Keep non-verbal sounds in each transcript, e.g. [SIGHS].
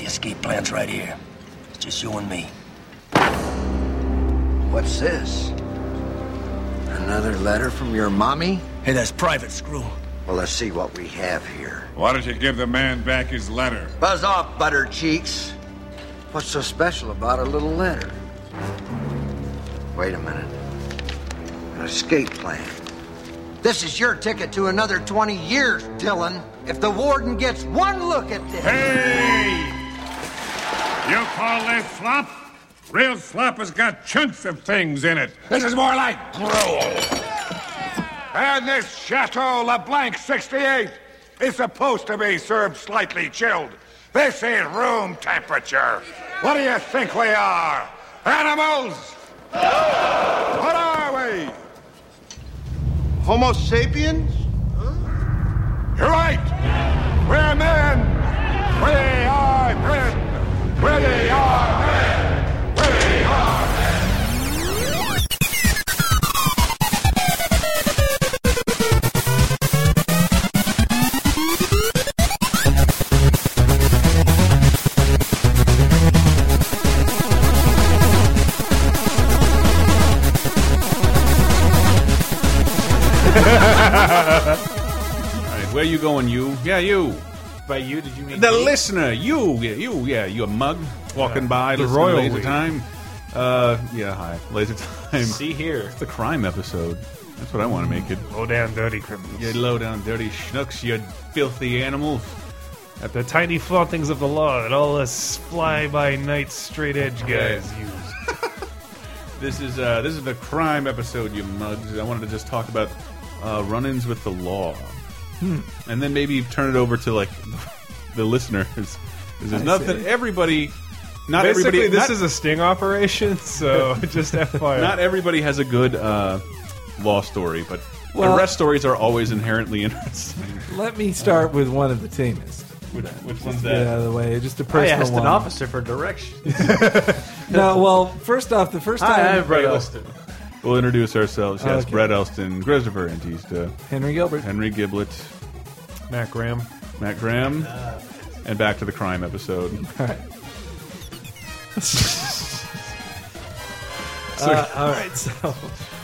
the escape plan's right here. It's just you and me. What's this? Another letter from your mommy? Hey, that's private, Screw. Well, let's see what we have here. Why don't you give the man back his letter? Buzz off, butter cheeks. What's so special about a little letter? Wait a minute. An escape plan. This is your ticket to another 20 years, Dylan. If the warden gets one look at this. Hey! You call this slop? Real slop has got chunks of things in it. This is more like gruel. And this Chateau LeBlanc 68 is supposed to be served slightly chilled. This is room temperature. What do you think we are? Animals? What are we? Homo sapiens? You're right. We're men. We are men. We are are where you going, you? Yeah, you. By you, did you mean The me? listener, you, yeah, you, yeah, you a mug walking by, the royal to Laser we. Time. Uh, yeah, hi, Laser Time. See here. It's the crime episode. That's what I want to make it. Low down dirty criminals. You low down dirty schnooks, you filthy animals. At the tiny flauntings of the law that all us fly by night straight edge guys use. [LAUGHS] This is uh, this is the crime episode, you mugs. I wanted to just talk about uh, run-ins with the law, Hmm. and then maybe turn it over to like [LAUGHS] the listeners. 'Cause There's I nothing. see. Everybody, not Basically, everybody. this not- is a sting operation, so [LAUGHS] just FYI. Not everybody has a good uh, law story, but Well- arrest stories are always inherently [LAUGHS] interesting. Let me start with one of the tamest. Which, which one's Get out of the way. Just a personal asked one. an officer for directions. No, well, first off, the first time Hi, I'm Brett Elston. We'll introduce ourselves. Yes, Okay. Brett Elston, Christopher Antista, Henry Gilbert, Henry Giblett, Matt Graham. Matt Graham, and back to the crime episode. [LAUGHS] All right. Uh, all right. So,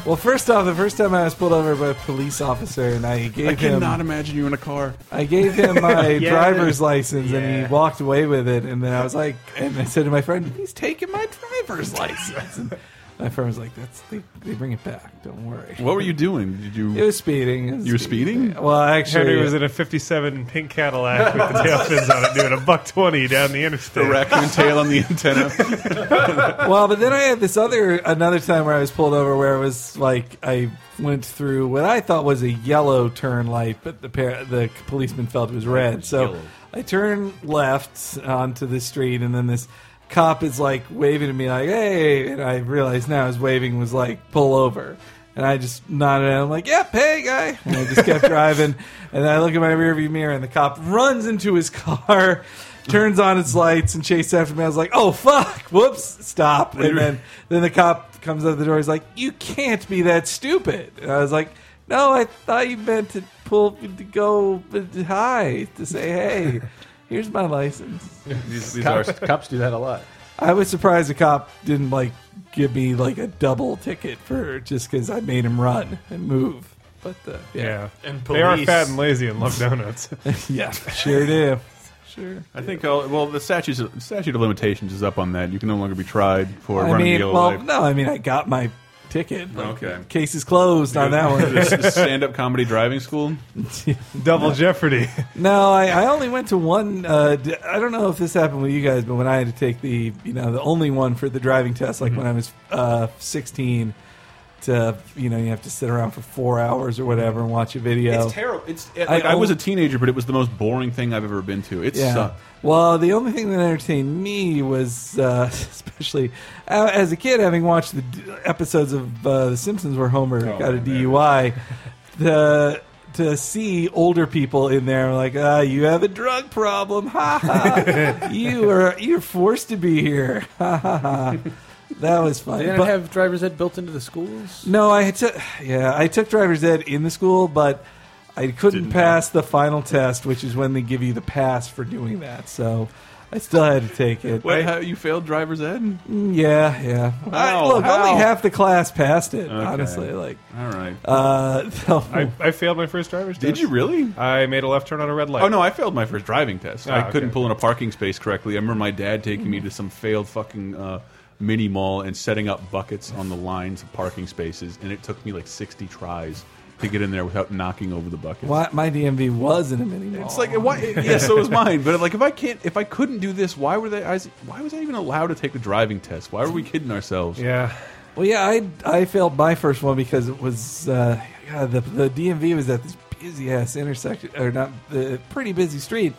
well, first off, the first time I was pulled over by a police officer, and I gave I him, cannot imagine you in a car. I gave him [LAUGHS] my Yeah. driver's license, and he walked away with it. And then I was like, and I said to my friend, "He's taking my driver's license." And my friend was like, "That's they, they bring it back. Don't worry." What were you doing? Did you? It was speeding. It was You were speeding? Well, actually, Henry was in a 57 pink Cadillac with the tail fins on it doing a buck 20 down the interstate. the raccoon tail on the antenna. [LAUGHS] well, but then I had this other another time where I was pulled over where it was like I went through what I thought was a yellow turn light, but the par- the policeman felt it was red. So Yellow. I turned left onto the street, and then this cop is like waving at me like "Hey," and I realized now his waving was like "Pull over." And I just nodded and I'm like, yep, hey, guy. And I just kept [LAUGHS] driving. And then I look at my rearview mirror and the cop runs into his car, [LAUGHS] turns on its lights, and chases after me. I was like, oh, fuck. Whoops. Stop. And then, then the cop comes out the door. He's like, you can't be that stupid. And I was like, no, I thought you meant to pull, to go uh, hi, to say, hey, [LAUGHS] here's my license. [LAUGHS] these, these are Cops, cops do that a lot. I was surprised the cop didn't like give me like a double ticket for just because I made him run and move. But uh, Yeah. yeah, And They are police. fat and lazy and love donuts. [LAUGHS] yeah, sure do. Sure. I think. I'll, well, the statute statute of limitations is up on that. You can no longer be tried for I running mean, the yellow well, light. no, I mean, I got my ticket. Okay. Case is closed on that one. Stand-up comedy driving school. [LAUGHS] Double Jeopardy. No, I, I only went to one. Uh, d- I don't know if this happened with you guys, but when I had to take the, you know, the only one for the driving test, like when I was uh, 16, to, you know, you have to sit around for four hours or whatever and watch a video. It's terrible. It's like, I I, was a teenager, but it was the most boring thing I've ever been to. It Yeah. sucked. Well, the only thing that entertained me was, uh, [LAUGHS] especially uh, as a kid, having watched the d- episodes of uh, The Simpsons where Homer Oh, got a DUI, the to see older people in there like, ah, you have a drug problem, ha ha, [LAUGHS] you are you're forced to be here, [LAUGHS] ha ha ha. That was fun. They didn't But- have driver's ed built into the schools. no, I took yeah, I took driver's ed in the school, but I couldn't Didn't pass the final test, which is when they give you the pass for doing that. So I still had to take it. What? How you failed driver's ed? Mm, Yeah, yeah. Wow, I- look, how? only half the class passed it. Okay. Honestly, like, All right. uh, [LAUGHS] so- I, I failed my first driver's test. Did test. you really? I made a left turn on a red light. Oh no, I failed my first driving test. I Ah, couldn't pull in a parking space correctly. I remember my dad taking me to some failed fucking uh, mini mall and setting up buckets on the lines of parking spaces, and it took me like sixty tries to get in there without knocking over the buckets. why, my DMV was in a mini mall. It's like why? Yeah, so was mine. But like, if I can't, if I couldn't do this, why were they? I was, why was I even allowed to take the driving test? Why were we kidding ourselves? Yeah. Well, yeah, I I failed my first one because it was uh, God, the the DMV was at this busy ass intersection or not the pretty busy street,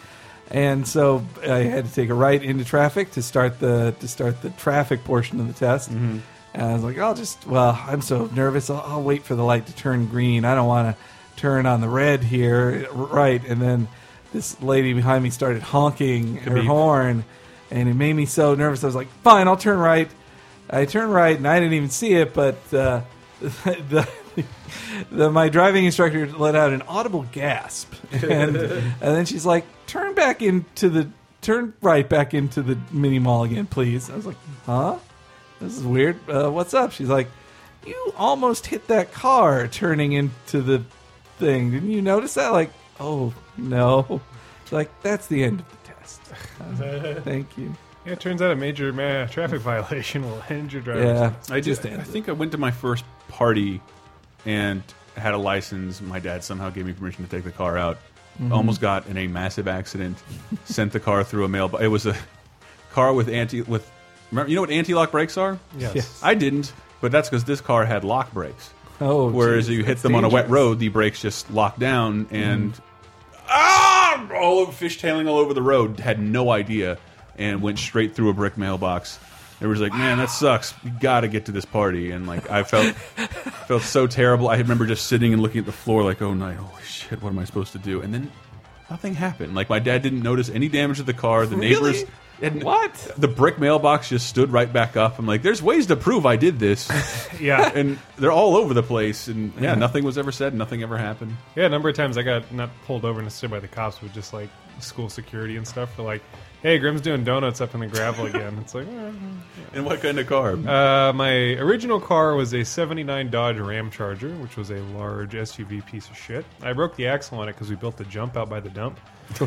and so I had to take a right into traffic to start the to start the traffic portion of the test. Mm-hmm. And I was like, I'll just well, I'm so nervous. I'll, I'll wait for the light to turn green. I don't want to turn on the red here, right? And then this lady behind me started honking her beep. horn, and it made me so nervous. I was like, fine, I'll turn right. I turned right and I didn't even see it, but uh, [LAUGHS] the, [LAUGHS] the my driving instructor let out an audible gasp, [LAUGHS] and and then she's like, "Turn back into the turn right back into the mini mall again, please." I was like, "Huh? This is weird. Uh, what's up?" She's like, "You almost hit that car turning into the thing. Didn't you notice that?" Like, "Oh no." She's like, "That's the end of the test." I was like, Thank you. Yeah, it turns out a major ma traffic [LAUGHS] violation will end your driver's Yeah, test. I just just. I think I went to my first party and had a license. My dad somehow gave me permission to take the car out. Mm-hmm. Almost got in a massive accident. sent the car through a mailbox. It was a car with anti with. Remember, you know what anti-lock brakes are? Yes. Yes. I didn't, but that's because this car had lock brakes. Oh, Whereas geez, you hit that's them on a wet road, the brakes just lock down and ah, all over fishtailing all over the road. Had no idea and went straight through a brick mailbox. It was like, man, that sucks. We got to get to this party, and like I felt felt so terrible. I remember just sitting and looking at the floor, like, oh no, holy shit, what am I supposed to do? And then nothing happened. Like my dad didn't notice any damage to the car. The Really? neighbors. And What? The brick mailbox just stood right back up. I'm like, there's ways to prove I did this. [LAUGHS] Yeah. and they're all over the place. And yeah, nothing was ever said. Nothing ever happened. Yeah, a number of times I got not pulled over necessarily by the cops, but just like school security and stuff. They're like, "Hey, Grim's doing donuts up in the gravel again." It's like, eh. And what kind of car? uh, my original car was a '79 Dodge Ram Charger, which was a large SUV piece of shit. I broke the axle on it because we built the jump out by the dump,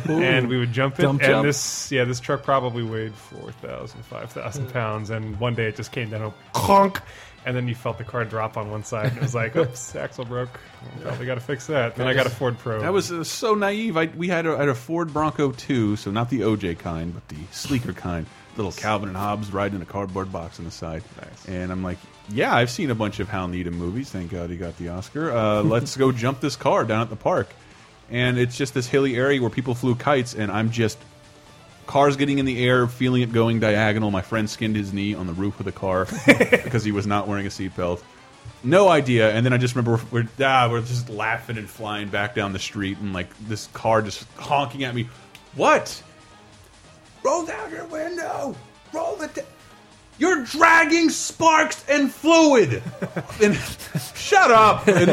and we would jump it. Dump and jump. this, yeah, this truck probably weighed 4,000, 5,000 pounds, and one day it just came down a clunk. And then you felt the car drop on one side. And it was like, [LAUGHS] oops, axle broke. Probably got to fix that. Then I got a Ford Pro. That was uh, so naive. I, we had a, had a Ford Bronco 2, so not the OJ kind, but the sleeker kind. Little Calvin and Hobbes riding in a cardboard box on the side. Nice. And I'm like, yeah, I've seen a bunch of Hal Needham movies. Thank God he got the Oscar. Uh, [LAUGHS] let's go jump this car down at the park. And it's just this hilly area where people flew kites, and I'm just cars getting in the air, feeling it going diagonal. My friend skinned his knee on the roof of the car [LAUGHS] because he was not wearing a seatbelt. No idea. And then I just remember we're ah, we're just laughing and flying back down the street, and like this car just honking at me. What? Roll down your window. Roll the. You're dragging sparks and fluid. [LAUGHS] and shut up. And,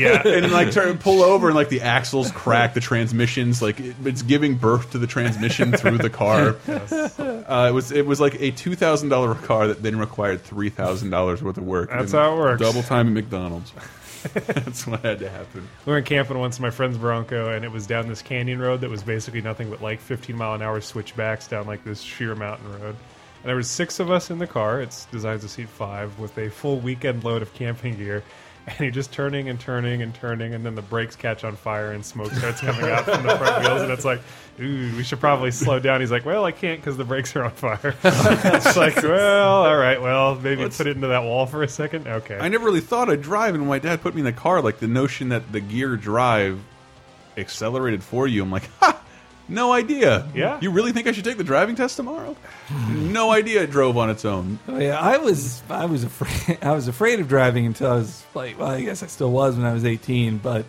yeah. and like turn pull over and like the axles crack the transmissions like it, it's giving birth to the transmission through the car [LAUGHS] uh, it was it was like a two thousand dollar car that then required three thousand dollars worth of work That's how it works. double time at McDonald's [LAUGHS] that's what had to happen We went camping once in my friend's Bronco, and it was down this canyon road that was basically nothing but like 15 mile an hour switchbacks down like this sheer mountain road. And there was six of us in the car. It's designed to seat five with a full weekend load of camping gear. And you're just turning and turning and turning, and then the brakes catch on fire and smoke starts coming out from the front wheels, and it's like, ooh, we should probably slow down. He's like, well, I can't because the brakes are on fire. [LAUGHS] it's like, well, all right, well, maybe Let's- put it into that wall for a second. Okay. I never really thought I'd drive and when my dad put me in the car like the notion that the gear drive accelerated for you I'm like ha no idea Yeah. you really think I should take the driving test tomorrow no idea it drove on its own Oh, yeah, I was I was afraid [LAUGHS] I was afraid of driving until I was like well I guess I still was when I was 18 but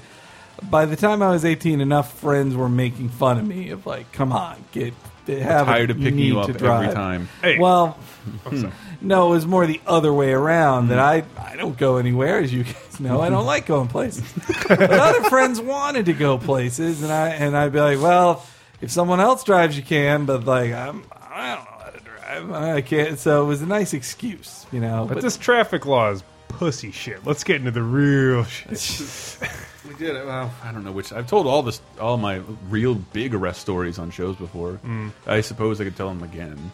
by the time I was 18, enough friends were making fun of me of like, come on, get have tired it, of picking need you up every time. Hey. Well, [LAUGHS] oh, [LAUGHS] no, it was more the other way around. That hmm. I I don't go anywhere, as you guys know. I don't like going places. but other friends wanted to go places, and I and I'd be like, well, if someone else drives, you can, but like I'm I don't know how to drive. I can't. So it was a nice excuse, you know. But this traffic law is pussy shit. Let's get into the real shit. [LAUGHS] We did. it. Well, I don't know which. I've told all this, all my real big arrest stories on shows before. Mm. I suppose I could tell them again.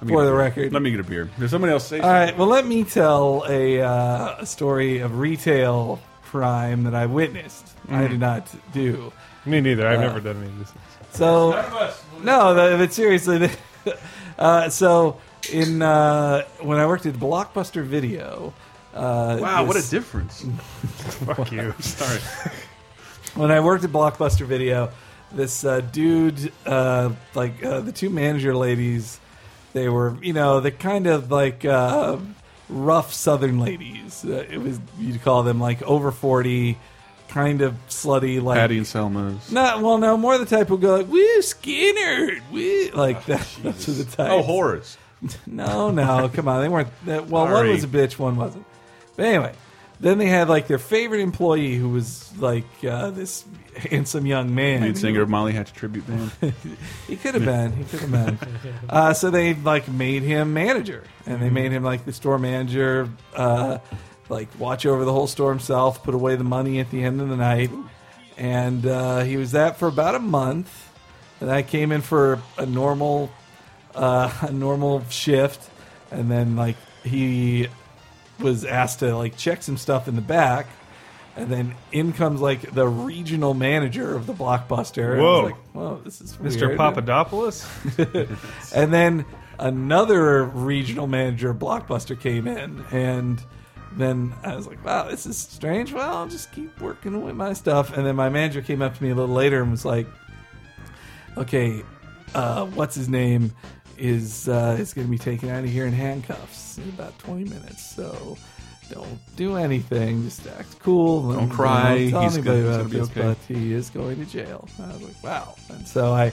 Let me For get a the beer. record. let me get a beer. Does somebody else say? All right. Well, let me tell a, uh, a story of retail crime that I witnessed. I mm. did not do. Me neither. I've uh, never done any of this. So no, the- but seriously, the- [LAUGHS] uh, so in uh, when I worked at Blockbuster Video. Uh, Wow, what a this- difference! [LAUGHS] Fuck you. Sorry. when I worked at Blockbuster Video, this uh, dude, uh, like uh, the two manager ladies, they were, you know, the kind of like uh, rough Southern ladies. Uh, it was you'd call them like over forty, kind of slutty, like Patty and Selma's. Not well, no, more the type who go like, "Woo, Skinner," woo, like that. Those are the types. Oh, Horace. [LAUGHS] No, no, come on. They weren't. That, well, one was a bitch, one wasn't. But anyway, then they had like their favorite employee who was like uh, this handsome young man. Lead singer of Molly Hatchet tribute band. [LAUGHS] He could have been. He could have been. [LAUGHS] Uh, so they like made him manager, and they made him like the store manager. Uh, like watch over the whole store himself, put away the money at the end of the night, and uh, he was that for about a month. And I came in for a normal, uh, [LAUGHS] a normal shift, and then like he was asked to like check some stuff in the back. And then in comes like the regional manager of the blockbuster. and Whoa. like, Whoa, this is Mr. weird." Papadopoulos? [LAUGHS] And then another regional manager of Blockbuster came in, and then I was like, "Wow, this is strange." Well, I'll just keep working with my stuff. And then my manager came up to me a little later and was like, "Okay, uh, what's his name is uh, is going to be taken out of here in handcuffs in about twenty minutes. So." Don't do anything. Just act cool. Don't cry. Don't tell He's anybody about this, okay. but he is going to jail. I was like, wow. And so I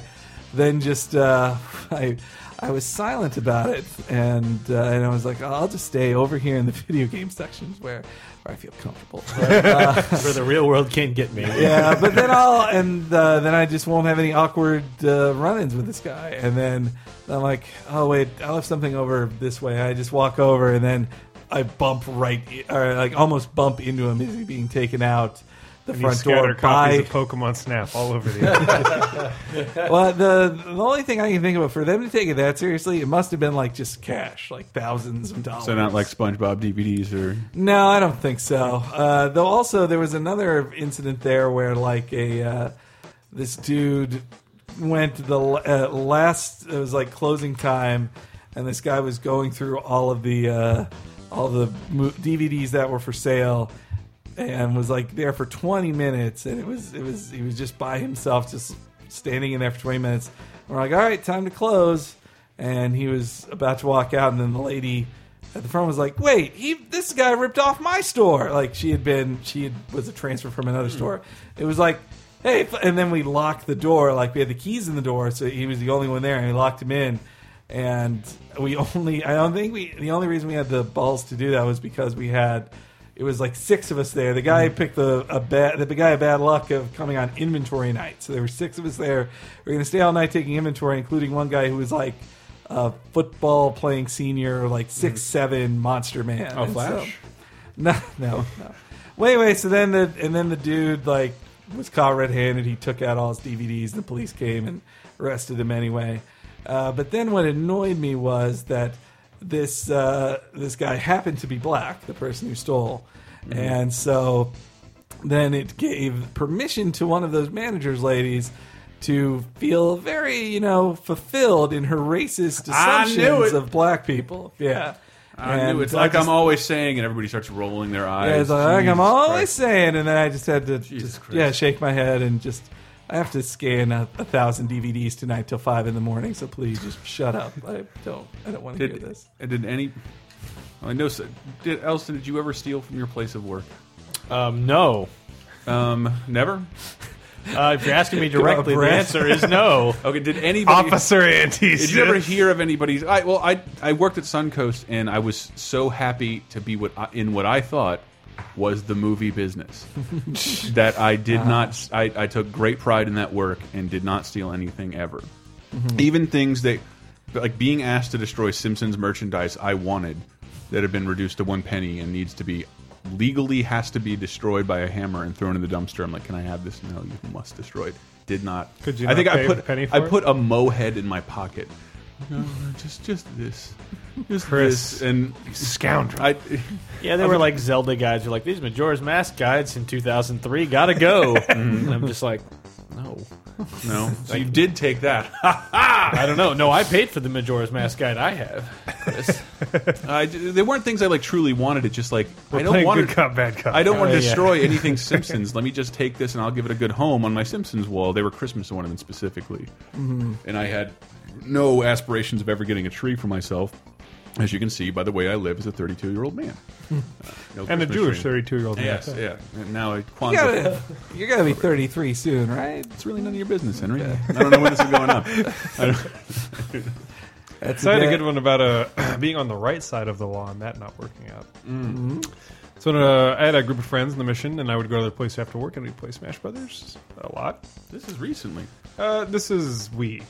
then just uh, [LAUGHS] I I was silent about it, and uh, and I was like, I'll just stay over here in the [LAUGHS] video game sections where where I feel comfortable. [LAUGHS] Where the real world can't get me. yeah, but then I'll and uh, then I just won't have any awkward uh, run-ins with this guy, and then I'm like, oh wait, I left something over this way. I just walk over, and then I bump right, or like almost bump into him as he's being taken out the And you front door scatter copies by of Pokemon Snap all over the [LAUGHS] well, the the only thing I can think of for them to take it that seriously, it must have been like just cash, like thousands of dollars. So not like SpongeBob DVDs or No, I don't think so. Uh, though also there was another incident there where like a uh, this dude went to the uh, last it was like closing time, and this guy was going through all of the uh, all the DVDs that were for sale. And was like there for 20 minutes, and it was it was he was just by himself, just standing in there for 20 minutes. We're like, all right, time to close. And he was about to walk out, and then the lady at the front was like, "Wait, he this guy ripped off my store." Like she had been, she had, was a transfer from another hmm. store. It was like, "Hey," and then we locked the door. Like we had the keys in the door, so he was the only one there, and we locked him in. And we only, I don't think we, the only reason we had the balls to do that was because we had. It was like six of us there. The guy picked the a bad the guy had bad luck of coming on inventory night. So there were six of us there. We are going to stay all night taking inventory, including one guy who was like a football playing senior, like six seven monster man. Oh, And Flash? so- [LAUGHS] no, no, no. Wait, wait. So then the and then the dude like was caught red handed. He took out all his DVDs. The police came and arrested him anyway. Uh, but then what annoyed me was that this uh, this guy happened to be black, the person who stole, and so then it gave permission to one of those managers ladies to feel very, you know, fulfilled in her racist assumptions of black people. Yeah. I And knew it's like just- I'm always saying, and everybody starts rolling their eyes. yeah, it's like, like I'm always Christ. saying, and then I just had to Jesus just, Christ. yeah shake my head and just I have to scan a, a thousand DVDs tonight till five in the morning. So please just shut up. I don't I don't want to hear this. and did any? I know. so- Did Elston? Did you ever steal from your place of work? Um, no. Um, never. Uh, if you're asking me [LAUGHS] directly, the answer is no. [LAUGHS] Okay, did anybody? Officer Antes. Did you ever hear of anybody's? I, well, I I worked at Suncoast, and I was so happy to be what I, in what I thought was the movie business [LAUGHS] that I did ah. not. I, I took great pride in that work and did not steal anything ever, mm-hmm. even things that like being asked to destroy Simpsons merchandise I wanted that had been reduced to one penny and needs to be legally has to be destroyed by a hammer and thrown in the dumpster. I'm like, can I have this? No, you must destroy it. Did not. Could you I think I put I it? put a mo head in my pocket. No, just just this, just Chris, this, and Scoundrel. I. Yeah, they were like Zelda guides. Who are like these Majora's Mask guides in 2003. Gotta go. [LAUGHS] and I'm just like, no. No, [LAUGHS] so you did take that. [LAUGHS] I don't know. No, I paid for the Majora's Mask guide I have. Chris. I, they weren't things I like truly wanted. It just like We're I don't want good to. cop, bad cop. I don't want to Oh, yeah. destroy anything Simpsons. Let me just take this and I'll give it a good home on my Simpsons wall. They were Christmas ornaments specifically, Mm-hmm. and I had no aspirations of ever getting a tree for myself. As you can see by the way I live as a 32 year old man, uh, no and a Jewish 32 year old man. Yes, yeah. And now I You gotta, you're gonna be 33 soon, right? It's really none of your business, Henry. I don't know when this is going up. [LAUGHS] I don't, That's So I had a good one about uh, [CLEARS THROAT] being on the right side of the law and that not working out. So uh, I had a group of friends in the mission, and I would go to their place after work, and we'd play Smash Brothers a lot. this is recently. Uh, this is Wii.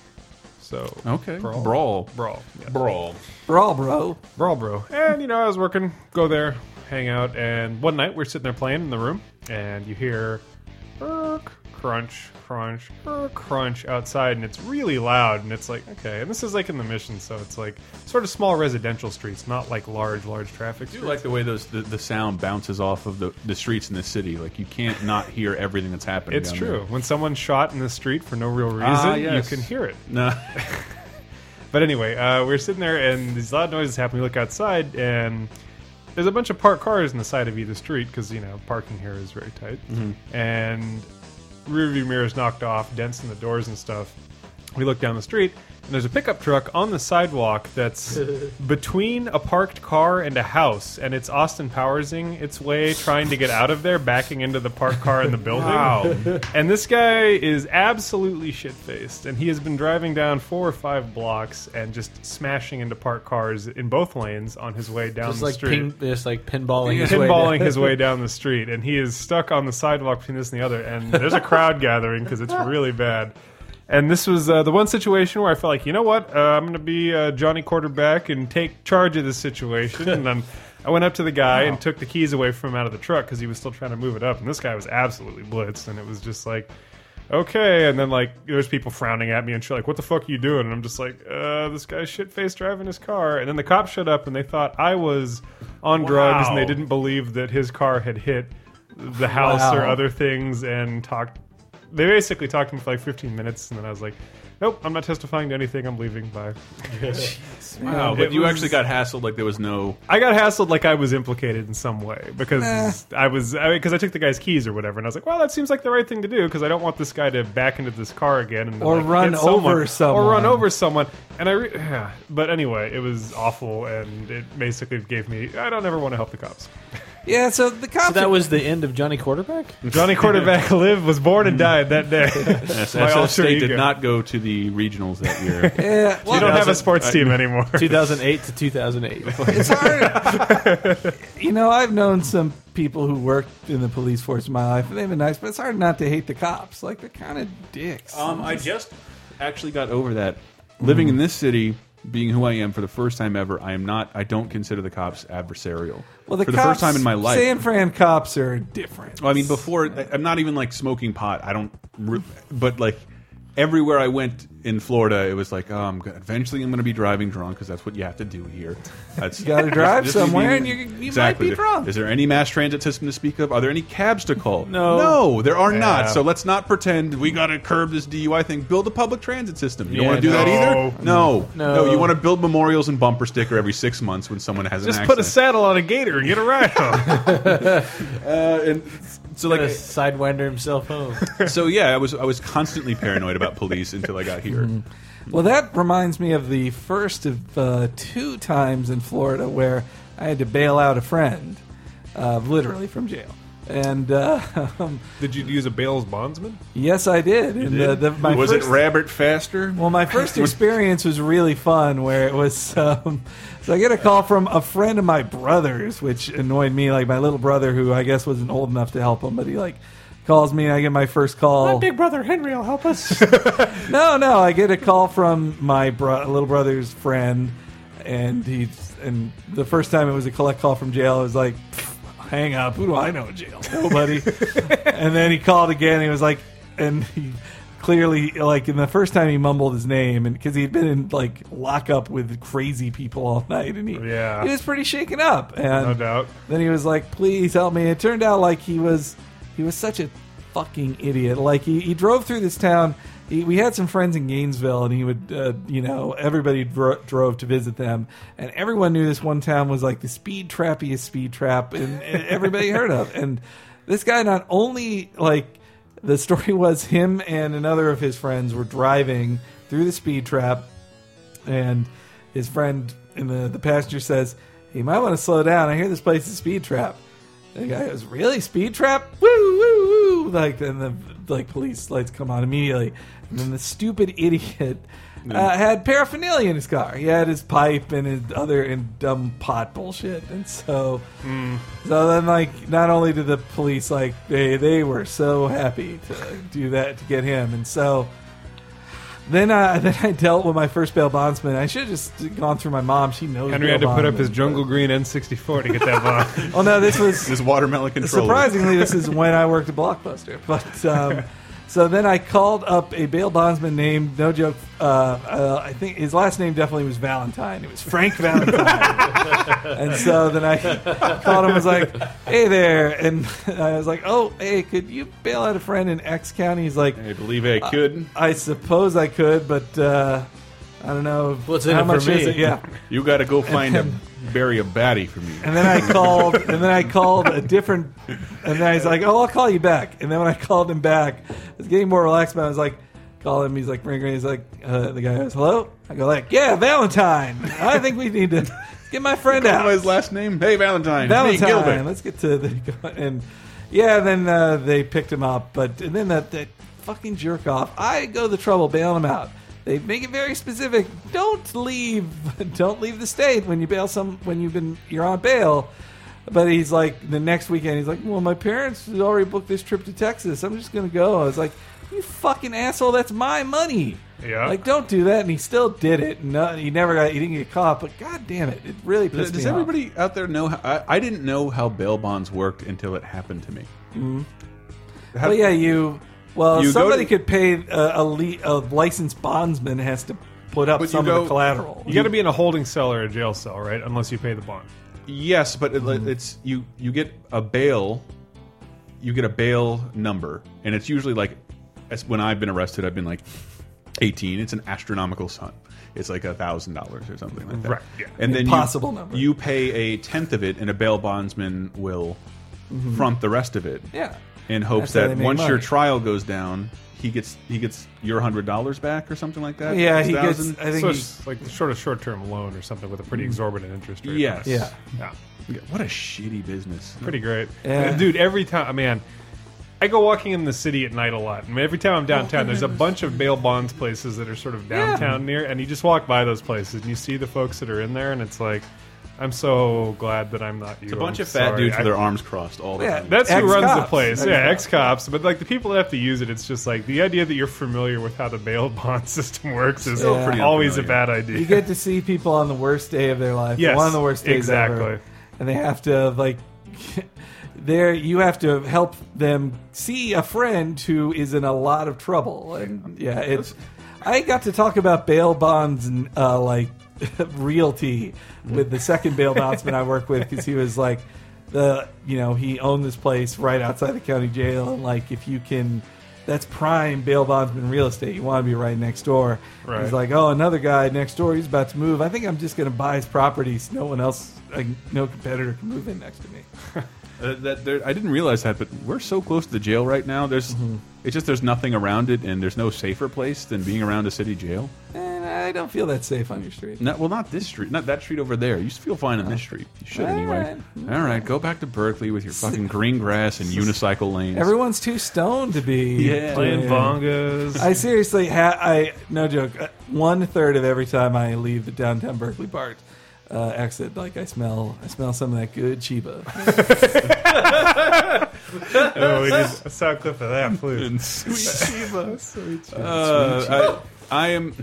So Okay. brawl, Brawl. brawl, yeah. Brawl. brawl, bro. brawl, bro. And you know, I was working, go there, hang out, and one night we're sitting there playing in the room, and you hear "Erk," crunch, crunch, crunch outside, and it's really loud, and it's like okay, and this is like in the mission, so it's like sort of small residential streets, not like large, large traffic. I do Streets. like the way those the, the sound bounces off of the, the streets in the city. Like you can't not hear everything that's happening. It's true. When someone's shot in the street for no real reason, Ah, yes. you can hear it. No. [LAUGHS] But anyway, uh, we are sitting there, and these loud noises happen. We look outside, and there's a bunch of parked cars on the side of either street because you know parking here is very tight, and rear view mirrors knocked off, dents in the doors and stuff. We look down the street, there's a pickup truck on the sidewalk that's [LAUGHS] between a parked car and a house, and it's Austin Powersing its way trying to get out of there, backing into the parked car in the [LAUGHS] building. Wow. And this guy is absolutely shit faced, and he has been driving down four or five blocks and just smashing into parked cars in both lanes on his way down Just the like street ping, just like pinballing. his pinballing down. his way down the [LAUGHS] street, and he is stuck on the sidewalk between this and the other. And there's a crowd gathering because it's really bad. And this was uh, the one situation where I felt like, you know what, uh, I'm going to be uh, Johnny quarterback and take charge of this situation. and then I went up to the guy and took the keys away from him out of the truck because he was still trying to move it up. And this guy was absolutely blitzed, and it was just like. Okay, and then like there's people frowning at me and shit like, "What the fuck are you doing?" And I'm just like, "Uh, this guy's shit faced driving his car." And then the cops showed up and they thought I was on drugs and they didn't believe that his car had hit the house or other things and talked. They basically talked to me for like 15 minutes, and then I was like, "Nope, I'm not testifying to anything. I'm leaving. Bye." [LAUGHS] Wow, It but you was- actually got hassled like there was no. I got hassled like I was implicated in some way because I was because I, took the guy's keys or whatever, and I was like, "Well, that seems like the right thing to do because I don't want this guy to back into this car again and Or like, run hit someone, over someone. or run over someone." And I, re- but anyway, it was awful, and it basically gave me I don't ever want to help the cops. [LAUGHS] Yeah, so the cops. So that was the end of Johnny Quarterback. Johnny Quarterback [LAUGHS] lived, was born, and died that day. [LAUGHS] SS My alter State did not go to the regionals that year. [LAUGHS] yeah, We well, don't have a sports team anymore. 2008 to 2008. it's hard. you know, I've known some people who worked in the police force in my life, and they've been nice, but it's hard not to hate the cops. Like they're kind of dicks. um, I just actually got over that. Living in this city, being who I am for the first time ever, I am not. I don't consider the cops adversarial. well, the for the cops, first time in my life. San Fran cops are different. Well, I mean, before I'm not even like smoking pot. I don't, but like everywhere I went in Florida, it was like, oh, I'm eventually I'm going to be driving drunk because that's what you have to do here. That's you gotta [LAUGHS] drive somewhere and you- you might be drunk. Is there any mass transit system to speak of? Are there any cabs to call? No. no, there are Yeah. not. So let's not pretend we got to curb this DUI thing. Build a public transit system. You don't Yeah, want to do that either. No, No. You want to build memorials and bumper sticker every six months when someone has Just an put a saddle on a gator and get a ride home. [LAUGHS] Uh, and so Like like a sidewinder himself home. [LAUGHS] so yeah, I was I was constantly paranoid about police until I got here. Well, that reminds me of the first of uh, two times in Florida where I had to bail out a friend, uh, literally from jail. And uh, um, [LAUGHS] Did you use a bail's bondsman? yes, I did. And the, the, my was first, it Rabbit Faster? Well, my first [LAUGHS] experience was really fun. Where it was, [LAUGHS] um, so I get a call from a friend of my brother's, which annoyed me. Like my little brother, who I guess wasn't old enough to help him, but he like calls me, and I get my first call. My big brother Henry will help us. No, no, I get a call from my bro- little brother's friend, and he's and the first time it was a collect call from jail. I was like, "Pfft, hang up. Who do I know in jail? Nobody. [LAUGHS] and then he called again. He was like, and he clearly like in the first time he mumbled his name, and because he'd been in like lockup with crazy people all [LAUGHS] night, and he Yeah. he was pretty shaken up. And No doubt. then he was like, "Please help me." It turned out like he was he was such a fucking idiot. Like he, he drove through this town. He, we had some friends in Gainesville, and he would, uh, you know, everybody dro- drove to visit them, and everyone knew this one town was like the speed trappiest speed trap, and, [LAUGHS] and everybody heard of. And this guy not only like the story was him and another of his friends were driving through the speed trap, and his friend in the the passenger says, hey, "You might want to slow down. I hear this place is a speed trap." And the guy goes, "Really, speed trap? Woo, woo, woo!" Like then the like police lights come on immediately, and then the stupid [LAUGHS] idiot. Uh, had paraphernalia in his car. He had his pipe and his other and dumb pot bullshit, and so, so then like not only did the police like they they were so happy to do that to get him, and so then uh, [LAUGHS] then I dealt with my first bail bondsman. I should have just gone through my mom. She knows. Henry bail had to put up bondsmen, his jungle green N64 to get that bond. [LAUGHS] Oh no, this was This watermelon controller. Surprisingly, this is when I worked at Blockbuster. But um, so then I called up a bail bondsman named, no joke, uh, uh, I think his last name definitely was Valentine. It was Frank Valentine. [LAUGHS] and so then I called him. I was like, "Hey there," and I was like, "Oh, hey, could you bail out a friend in X County?" He's like, I believe I could. "I suppose I could, but." Uh, I don't know What's in how it for much is it. Yeah, You got to go find a bury a baddie for me. And then I called, and then I called a different, and then I was like, "Oh, I'll call you back." And then when I called him back, I was getting more relaxed. But I was like, "Call him." He's like, "Ring, ring." He's like, uh, "The guy goes, hello." I go like, "Yeah, Valentine. I think we need to get my friend out." his last name? Hey, Valentine. Valentine. Let's get to the and yeah. Then uh, they picked him up, but and then that that fucking jerk off. I go the trouble bailing him out. They make it very specific. Don't leave. [LAUGHS] Don't leave the state when you bail some when you've been you're on bail. But he's like the next weekend. He's like, well, my parents had already booked this trip to Texas. I'm just gonna go. I was like, you fucking asshole. That's my money. Yeah. Like, don't do that. And he still did it. No, uh, he never got. He didn't get caught. But god damn it, it really pissed does me off. everybody out there know? How, I, I didn't know how bail bonds worked until it happened to me. Mm-hmm. How- Well, yeah, you. Well, You somebody to- could pay a, a, le- a licensed bondsman has to put up some go- of the collateral. You got to be in a holding cell or a jail cell, right? Unless you pay the bond. Yes, but it, Mm-hmm. it's you. You get a bail. You get a bail number, and it's usually like, as when I've been arrested, I've been like eighteen. It's an astronomical sum. It's like a thousand dollars or something like that. Right, yeah. And then Impossible you, number. You pay a tenth of it, and a bail bondsman will front the rest of it. Yeah. In hopes that they make once your trial goes down, he gets he gets your hundred dollars back or something like that. Yeah, he gets. 1,000? I think So he, it's like sort of short-term loan or something with a pretty exorbitant interest rate. Yes. yeah. Yeah. What a shitty business. Pretty great. Yeah. Dude, every time, man, I go walking in the city at night a lot. And every time I'm downtown, there's a bunch of bail bonds places that are sort of downtown near, and you just walk by those places and you see the folks that are in there, and it's like, I'm so glad that I'm not you. It's a bunch I'm of fat sorry. dudes with I- their arms crossed all the Yeah, time. That's who runs the Ex-cops. place. Yeah, Ex-cops. But like the people that have to use it, it's just like the idea that you're familiar with how the bail bond [LAUGHS] system works is Still pretty always a bad idea. you get to see people on the worst day of their life. Yes, one of the worst days exactly. ever. And they have to like. [LAUGHS] There, you have to help them see a friend who is in a lot of trouble, and yeah, it's. I got to talk about bail bonds and uh, like [LAUGHS] realty with the second bail bondsman I work with because he was like the you know he owned this place right outside the county jail and like if you can that's prime bail bondsman real estate you want to be right next door Right. he's like oh another guy next door he's about to move I think I'm just going to buy his property so no one else like, no competitor can move in next to me [LAUGHS] Uh, that there, I didn't realize that, but we're so close to the jail right now. There's, Mm-hmm. it's just there's nothing around it, and there's no safer place than being around a city jail. and I I don't feel that safe on your street. Not, well, not this street, not that street over there. You feel fine on this street. You should All anyway. right. All right, go back to Berkeley with your fucking green grass and unicycle lanes. Everyone's too stoned to be Yeah. Playing doing- bongos. I seriously, ha- I no joke. uh, One third of every time I leave the downtown Berkeley BART uh, exit, like I smell, I smell some of that good Chiba. [LAUGHS] oh, we just [LAUGHS] a sound clip of that, please. And sweet [LAUGHS] Shiva. Uh, I, I am.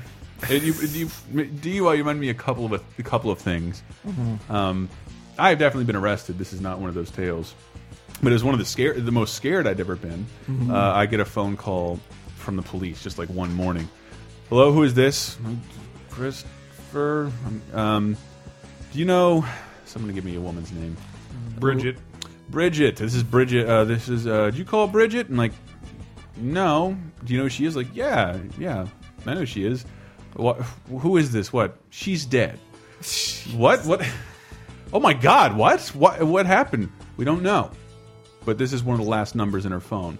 And You, you, DUI, you remind me a couple of a couple of things. Um, I have definitely been arrested. This is not one of those tales, but it was one of the scared, the most scared I'd ever been. Uh, I get a phone call from the police just like one morning. Hello, who is this? Christopher. Um, do you know? Someone give me a woman's name. Bridget. Bridget. This is Bridget. Uh, this is. Uh, did you call Bridget? And like, no. Do you know who she is? Like, yeah, yeah. I know she is. What? Who is this? What? She's dead. What? What? Oh my God! What? What? What happened? We don't know. But this is one of the last numbers in her phone.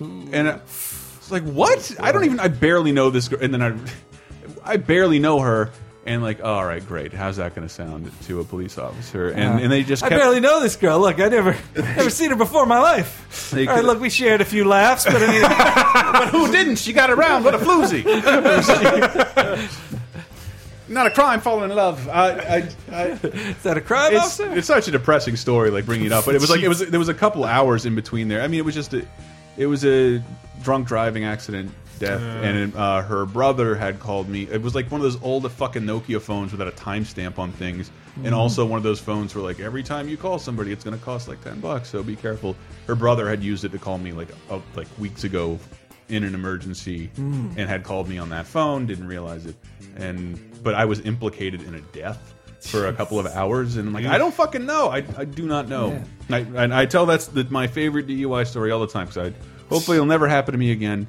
And uh, it's like, what? I don't even. I barely know this girl. And then I, [LAUGHS] I barely know her. And like, all right, great. How's that going to sound to a police officer? And and they just I barely know this girl. Look, I never, never seen her before in my life. [LAUGHS] They All right, look, we shared a few laughs, but I mean, [LAUGHS] but who didn't? She got around. What a floozy. [LAUGHS] Not a crime, falling in love. I, I, I, is that a crime, it's, officer? it's such a depressing story, like bringing it up. But it was like it was there was a couple hours in between there. I mean, it was just a, it was a drunk driving accident death, and uh, her brother had called me. It was like one of those old fucking Nokia phones without a timestamp on things, and also one of those phones where like every time you call somebody, it's going to cost like ten bucks. So be careful. Her brother had used it to call me like uh, like weeks ago in an emergency and had called me on that phone didn't realize it. And but i was implicated in a death for a couple of hours and i'm like i don't fucking know. I, I do not know. I, and i tell that's the, my favorite dui story all the time because i hopefully it'll never happen to me again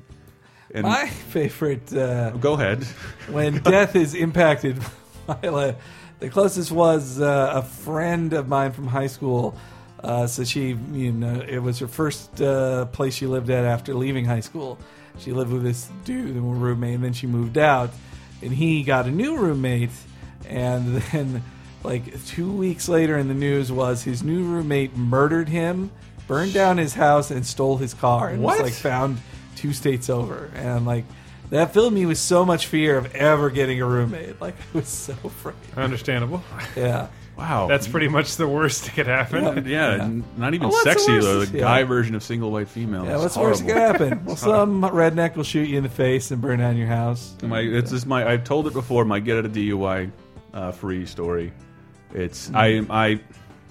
and my [LAUGHS] favorite uh, go ahead when death is impacted. [LAUGHS] by, the closest was uh, a friend of mine from high school. Uh, so she, you know, it was her first uh, place she lived at after leaving high school. She lived with this dude and were roommate, and then she moved out, and he got a new roommate, and [LAUGHS] then like two weeks later in the news was his new roommate murdered him, burned down his house, and stole his car, and What? was like found two states over, and like. That filled me with so much fear of ever getting a roommate. Like I was so afraid. Understandable. Yeah. wow That's pretty much the worst that could happen. yeah, Yeah. n- not even Oh, what's the sexy worst? though the Yeah. guy version of single white female Yeah, is what's worse horrible. that could happen? Well, [LAUGHS] some redneck will shoot you in the face and burn down your house. My it's just my I've told it before. My get out of DUI uh, free story. It's I I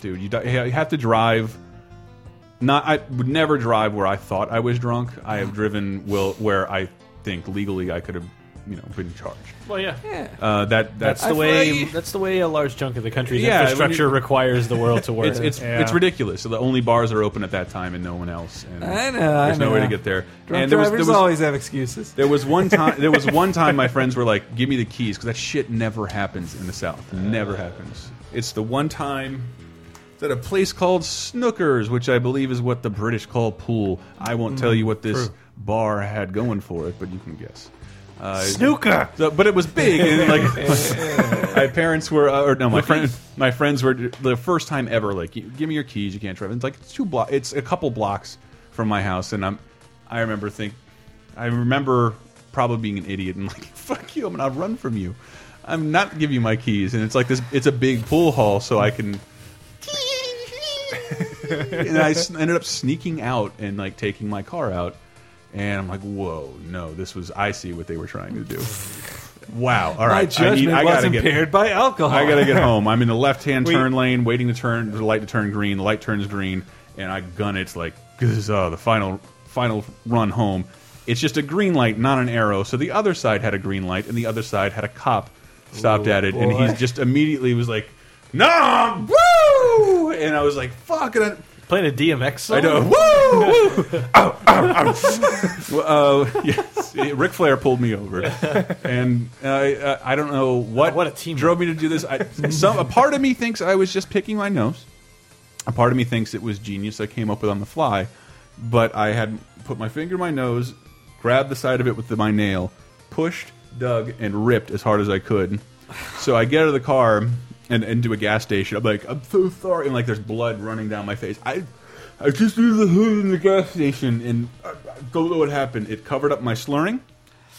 dude you, you have to drive. Not I would never drive where I thought I was drunk. I have driven will where I think legally I could have you know been charged. Well, yeah. Yeah. Uh, that That's that's the way. like- That's the way a large chunk of the country's Yeah, infrastructure you- requires the world to [LAUGHS] work. it's it's Yeah. it's ridiculous. So the only bars are open at that time and no one else. And I know, I There's no way to get there. Drunk and there was, drivers there was, always have excuses. There was one time. [LAUGHS] There was one time my friends were like, "Give me the keys," because that shit never happens in the South. Never happens. It's the one time it's at a place called Snookers, which I believe is what the British call pool. I won't tell you what this bar had going for it, but you can guess. Uh, Snooker. so, but it was big, and like [LAUGHS] my parents were, uh, or no, my friend, my friends were the first time ever. Like, give me your keys, you can't drive. It's like it's two block, it's a couple blocks from my house, and I'm, I remember think, I remember probably being an idiot and [LAUGHS] like, fuck you, I'm gonna run from you. I'm not give you my keys, and it's like this. It's a big pool hall, so I can. And I ended up sneaking out and like taking my car out, and I'm like, "Whoa, no! This was I see what they were trying to do." Wow! All right. My right, I, need, I was gotta get. impaired by alcohol. I gotta get [LAUGHS] home. I'm in the left-hand turn lane, waiting to turn the light to turn green. The light turns green, and I gun it. It's like this is uh, the final final run home. It's just a green light, not an arrow. So the other side had a green light, and the other side had a cop stopped at it, and boy. he just immediately was like, "No, woo!" And I was like, "Fuck!" And I, Playing a DMX song. I know. Woo! [LAUGHS] woo! Ow, ow, ow. [LAUGHS] Well, uh, yes, Ric Flair pulled me over, and I, uh, I don't know what What a team. drove me to do this. I, some a part of me thinks I was just picking my nose. A part of me thinks it was genius I came up with on the fly, but I had put my finger in my nose, grabbed the side of it with the, my nail, pushed, dug and ripped as hard as I could. So I get out of the car and into a gas station. I'm like, I'm so sorry, and like there's blood running down my face. I I just threw the hood in the gas station, and I don't know what happened. It covered up my slurring.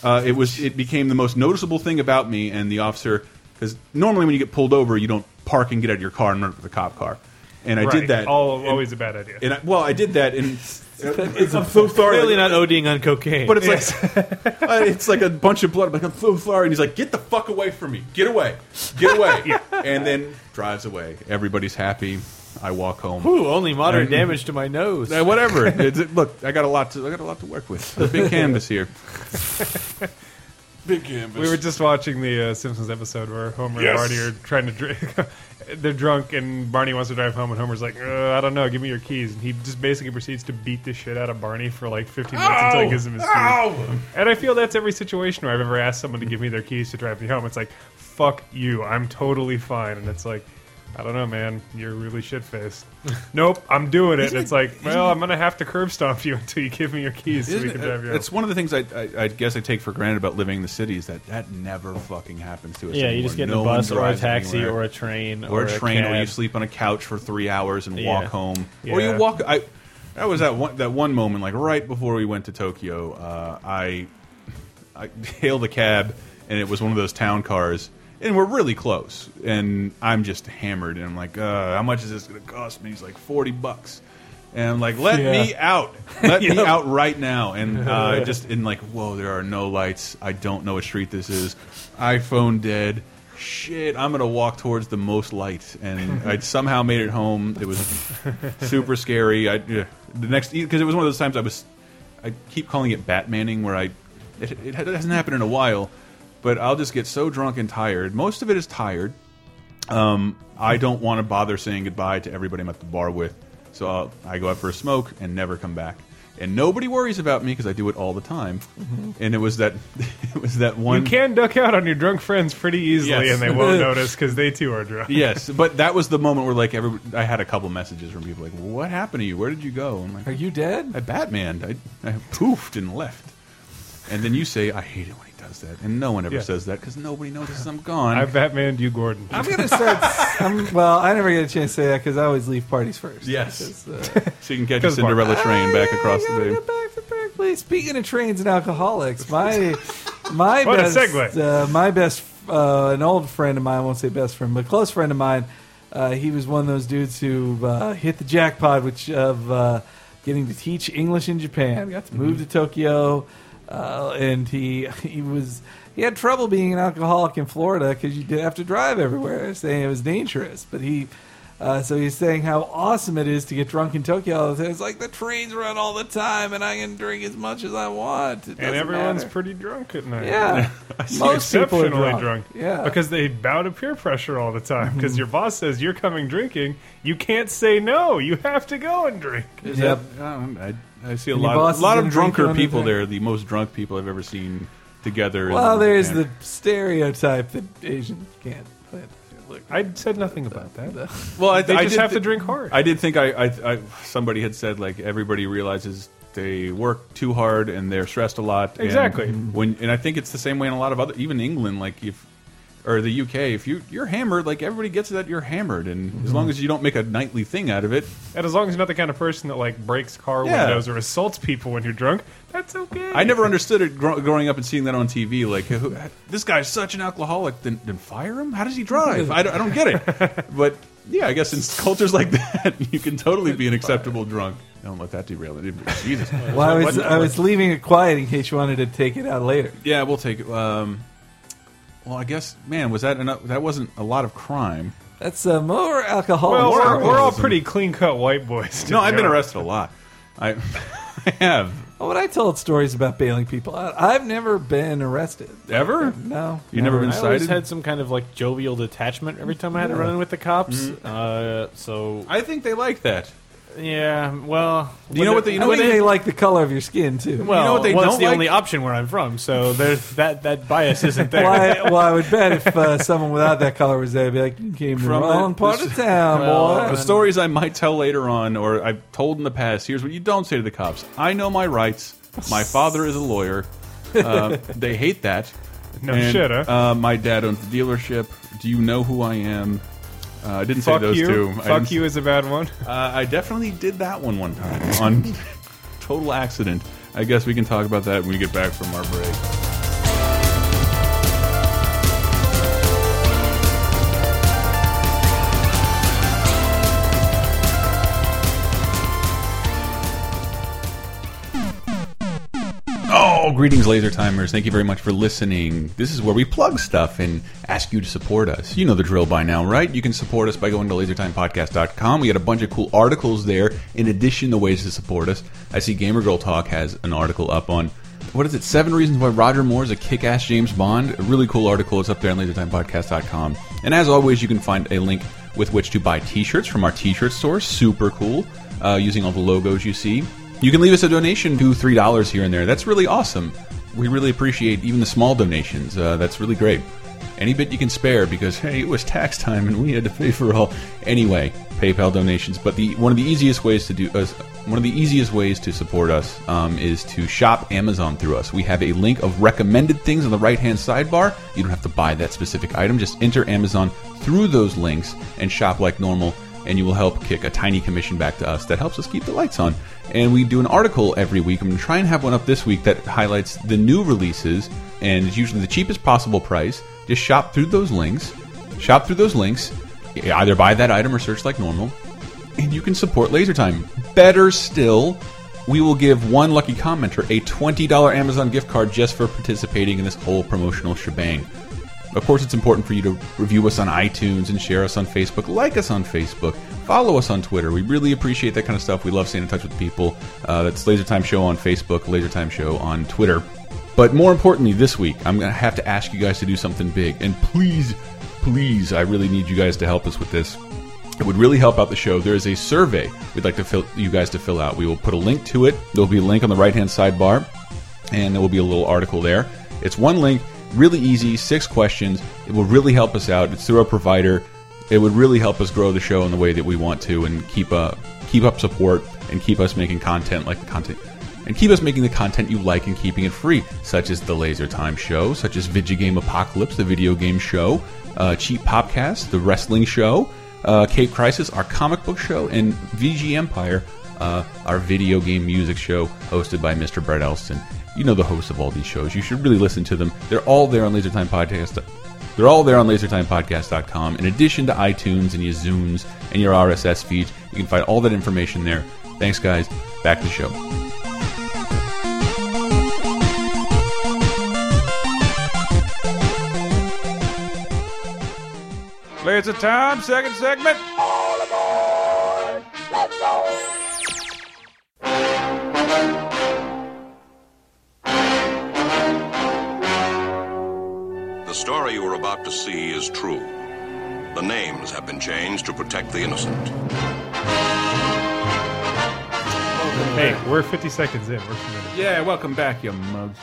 Uh, it was it became the most noticeable thing about me, and the officer because normally when you get pulled over, you don't park and get out of your car and run for the cop car. And I Right. did that. All, and- always a bad idea. and I, well, I did that, and I'm so sorry. Clearly not ODing on cocaine. But it's like uh, [LAUGHS] it's like a bunch of blood. I'm like, I'm so sorry. And he's like, get the fuck away from me. Get away. Get away. [LAUGHS] And then drives away. Everybody's happy. I walk home. Ooh, only moderate Right. damage to my nose. [LAUGHS] Whatever. It's, look, I got a lot to I got a lot to work with. The big canvas here. Big canvas. We were just watching the uh, Simpsons episode where Homer Yes. and Barney are trying to drink. [LAUGHS] They're drunk, and Barney wants to drive home, and Homer's like, uh, "I don't know, give me your keys." And he just basically proceeds to beat the shit out of Barney for like 15 minutes until he gives him his keys. And I feel that's every situation where I've ever asked someone to give me their keys to drive me home. It's like, "Fuck you, I'm totally fine," and it's like. I don't know, man. You're really shit faced. [LAUGHS] nope, I'm doing it. And it's like, well, I'm gonna have to curb stomp you [LAUGHS] until you give me your keys so we can it- drive you home. it's one of the things I, I, I guess I take for granted about living in the city is that that never fucking happens to us. yeah, you just get in No a bus or a taxi anywhere. or a train or, a train, or cab. you sleep on a couch for three hours and Yeah. walk home, or you walk. I that was that one that one moment, like right before we went to Tokyo. Uh, I I [LAUGHS] hailed a cab, and it was one of those town cars, and we're really close, and I'm just hammered, and I'm like, uh, how much is this going to cost me? He's like forty bucks. And I'm like, let Yeah. me out, let [LAUGHS] me out right now. And uh, [LAUGHS] just in like, whoa, there are no lights. I don't know what street this is. iPhone dead shit, I'm gonna walk towards the most light, and I [LAUGHS] somehow made it home. It was super scary. I yeah. the next because it was one of those times I was. I keep calling it Batmaning, where I it, it hasn't happened in a while, but I'll just get so drunk and tired. Most of it is tired. Um, I don't want to bother saying goodbye to everybody I'm at the bar with, so I'll, I go out for a smoke and never come back. And nobody worries about me because I do it all the time. And it was that, [LAUGHS] it was that one. You can duck out on your drunk friends pretty easily, Yes. and they won't [LAUGHS] notice because they too are drunk. yes, but that was the moment where like every I had a couple messages from people like, "What happened to you? Where did you go?" I'm like, Are you dead? I Batman. I, I poofed and left. And then you say, "I hate it when he that," and no one ever Yeah. says that because nobody notices I'm gone. I Batman you, Gordon. I'm gonna start. I'm, well, I never get a chance to say that because I always leave parties first. Yes, uh, [LAUGHS] so you can catch a 'Cause Mark- Cinderella train back I across the gotta bay. get back to Berkeley. Speaking of trains and alcoholics, my [LAUGHS] my What a best segue. Uh, my best uh, an old friend of mine. I won't say best friend, but close friend of mine. Uh, he was one of those dudes who uh, hit the jackpot, which of uh, getting to teach English in Japan. Got to move to Tokyo, uh, and he he was he had trouble being an alcoholic in Florida because you did have to drive everywhere, saying it was dangerous. But he. Uh, so he's saying how awesome it is to get drunk in Tokyo. all the time. It's like the trains run all the time, and I can drink as much as I want. It and everyone's matter. pretty drunk at night. yeah. [LAUGHS] Most people are exceptionally drunk. Yeah, Mm-hmm. because they bow to peer pressure all the time. Because your boss says you're coming drinking, you can't say no. You have to go and drink. Is Yep. that- um, I, I see a And lot, boss a lot of drink drunker people there. The most drunk people I've ever seen together. in Well, there's Japan. the stereotype that Asians can't. But look, I said nothing about that. Well, I, They I just did have to drink hard. I did think I, I, I somebody had said like everybody realizes they work too hard and they're stressed a lot. and Exactly. when and I think it's the same way in a lot of other, even England, like if or the UK, if you you're hammered, like everybody gets that you're hammered, and as long as you don't make a nightly thing out of it, And as long as you're not the kind of person that like breaks car Yeah. windows or assaults people when you're drunk, that's okay. I never understood it gro growing up and seeing that on TV. Like, who, this guy's such an alcoholic. Then, then fire him. How does he drive? I don't, I don't get it. [LAUGHS] But yeah, I guess in cultures like that, [LAUGHS] you can totally be an acceptable drunk. Don't let that derail it. Jesus. well, I was I was leaving it quiet in case you wanted to take it out later. Yeah, we'll take it. Um, well, I guess, man, was that enough? That wasn't a lot of crime. That's uh, more alcohol. Well, we're, we're all pretty clean cut white boys. No, I've been arrested a lot. I, [LAUGHS] I have. Oh, but I told stories about bailing people out. I've never been arrested. Ever? No, You've never been cited? I always had some kind of like jovial detachment every time I had to run in with the cops. Uh, so I think they like that. Yeah, well, Do you know what the- you I know what think they- they like the color of your skin too. well, know what they well, it's don't the like? only option where I'm from, so there's that that bias isn't there. Well, I, well, I would bet if uh, someone without that color was there, I'd be like, "You came to the From wrong the- part this- of [LAUGHS] town, Well, boy." The stories I might tell later on, or I've told in the past. Here's what you don't say to the cops: I know my rights. My father is a lawyer. Uh, [LAUGHS] they hate that. No And, shit, huh? Uh, my dad owns the dealership. Do you know who I am? Uh, I didn't say Fuck those you. two. I Fuck didn't- you is a bad one. [LAUGHS] Uh, I definitely did that one one time on [LAUGHS] total accident. I guess we can talk about that when we get back from our break. Greetings, laser timers. Thank you very much for listening. This is where we plug stuff and ask you to support us. You know the drill by now, right? You can support us by going to lasertimepodcast.com. We got a bunch of cool articles there in addition to ways to support us. I see Gamer Girl Talk has an article up on what is it? Seven reasons why Roger Moore is a kick-ass James Bond. A really cool article. It's up there on lasertimepodcast.com. And as always, you can find a link with which to buy T-shirts from our T-shirt store. Super cool. Uh, using all the logos you see. You can leave us a donation, do three dollars here and there. That's really awesome. We really appreciate even the small donations. Uh, that's really great. Any bit you can spare because hey, it was tax time and we had to pay for all. Anyway, PayPal donations. But the one of the easiest ways to do uh, one of the easiest ways to support us um, is to shop Amazon through us. We have a link of recommended things on the right hand sidebar. You don't have to buy that specific item. Just enter Amazon through those links and shop like normal and you will help kick a tiny commission back to us that helps us keep the lights on. And we do an article every week. I'm going to try and have one up this week that highlights the new releases, and it's usually the cheapest possible price. Just shop through those links, shop through those links, either buy that item or search like normal, and you can support Laser Time. Better still, we will give one lucky commenter a $20 Amazon gift card just for participating in this whole promotional shebang. Of course, it's important for you to review us on iTunes and share us on Facebook, like us on Facebook, follow us on Twitter. We really appreciate that kind of stuff. We love staying in touch with people. Uh, that's Laser Time Show on Facebook, Laser Time Show on Twitter. But more importantly, this week, I'm going to have to ask you guys to do something big. And please, please, I really need you guys to help us with this. It would really help out the show. There is a survey we'd like to fill, you guys to fill out. We will put a link to it. There will be a link on the right hand sidebar, and there will be a little article there. It's one link, really easy, six questions. It will really help us out. It's through our provider. It would really help us grow the show in the way that we want to, and keep uh, keep up support and keep us making content like the content. And keep us making the content you like and keeping it free, such as the Laser Time Show, such as Vidjagame Apocalypse, the video game show, uh, Cheap Popcast, the wrestling show, uh, Cape Crisis, our comic book show, and VG Empire, uh, our video game music show hosted by Mr. Brett Elston. You know the hosts of all these shows. You should really listen to them. They're all there on LaserTime Podcast. They're all there on LaserTimePodcast.com. In addition to iTunes and your Zunes and your RSS feeds, you can find all that information there. Thanks, guys. Back to the show. Laser Time, second segment. Story you are about to see is true. The names have been changed to protect the innocent. Hey, we're 50 seconds in. We're committed. Yeah, welcome back, you mugs.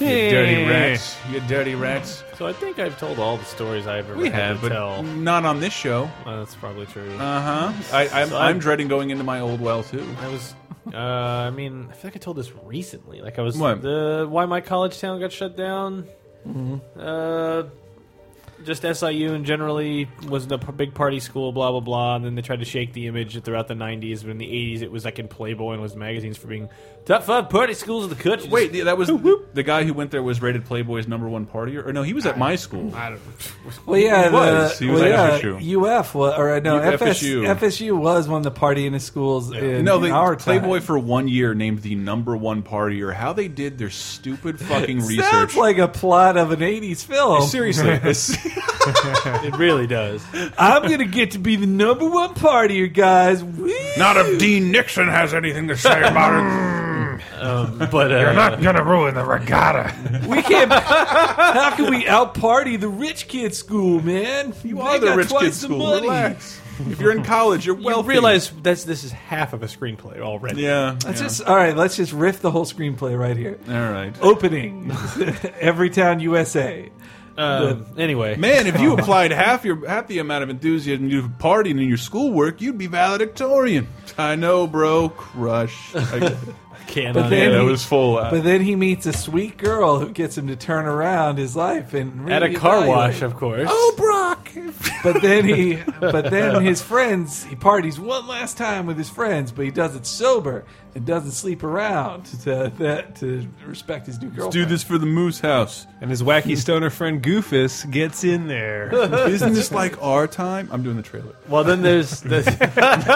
You dirty rats. You dirty rats. So I think I've told all the stories I've ever We had have, to but tell. not on this show. Well, that's probably true. Uh huh. I, I'm, So I'm I'm- dreading going into my old well too. I was, uh, I mean, I feel like I told this recently. Like I was What? the why my college town got shut down. Uh, just SIU and generally was the big party school, blah blah blah. And then they tried to shake the image throughout the '90s. But in the '80s, it was like in Playboy and was magazines for being top five party schools of the country. Wait, that was the guy who went there was rated Playboy's number one partier, or no? He was at my school. I don't Well, yeah, He was. the, He was well, at yeah, FSU. UF was, or no, FS, FSU. FSU was one of the partying schools in, no, in they, our Playboy time. for one year named the number one partier. How they did their stupid [LAUGHS] fucking research. Sounds like a plot of an '80s film. Seriously, [LAUGHS] [LAUGHS] it really does. I'm gonna get to be the number one partier, guys. Whee! Not if Dean Nixon has anything to say about it. [LAUGHS] But uh, You're not gonna ruin the regatta. [LAUGHS] We can't. how can we out party the rich kid school, man? you They are the got rich twice kid school. money. Relax. If you're in college, you're you realize that's this is half of a screenplay already. Yeah. Let's yeah. just all right. Let's just riff the whole screenplay right here. All right. Opening, [LAUGHS] Everytown, USA. Um, anyway, Man, if you [LAUGHS] applied half your half the amount of enthusiasm you partying in your schoolwork, you'd be valedictorian. I know, bro. Crush. I, [LAUGHS] can't But then he- was full. Uh, But then he meets a sweet girl who gets him to turn around his life and at a car wash, of course. Oh, Brock! but then he, but then his friends, he parties one last time with his friends, but he does it sober and doesn't sleep around to that to respect his new girlfriend. do this for the Moose House. And his wacky [LAUGHS] stoner friend Goofus gets in there. [LAUGHS] Isn't this like our time? I'm doing the trailer. Well, then there's [LAUGHS] the,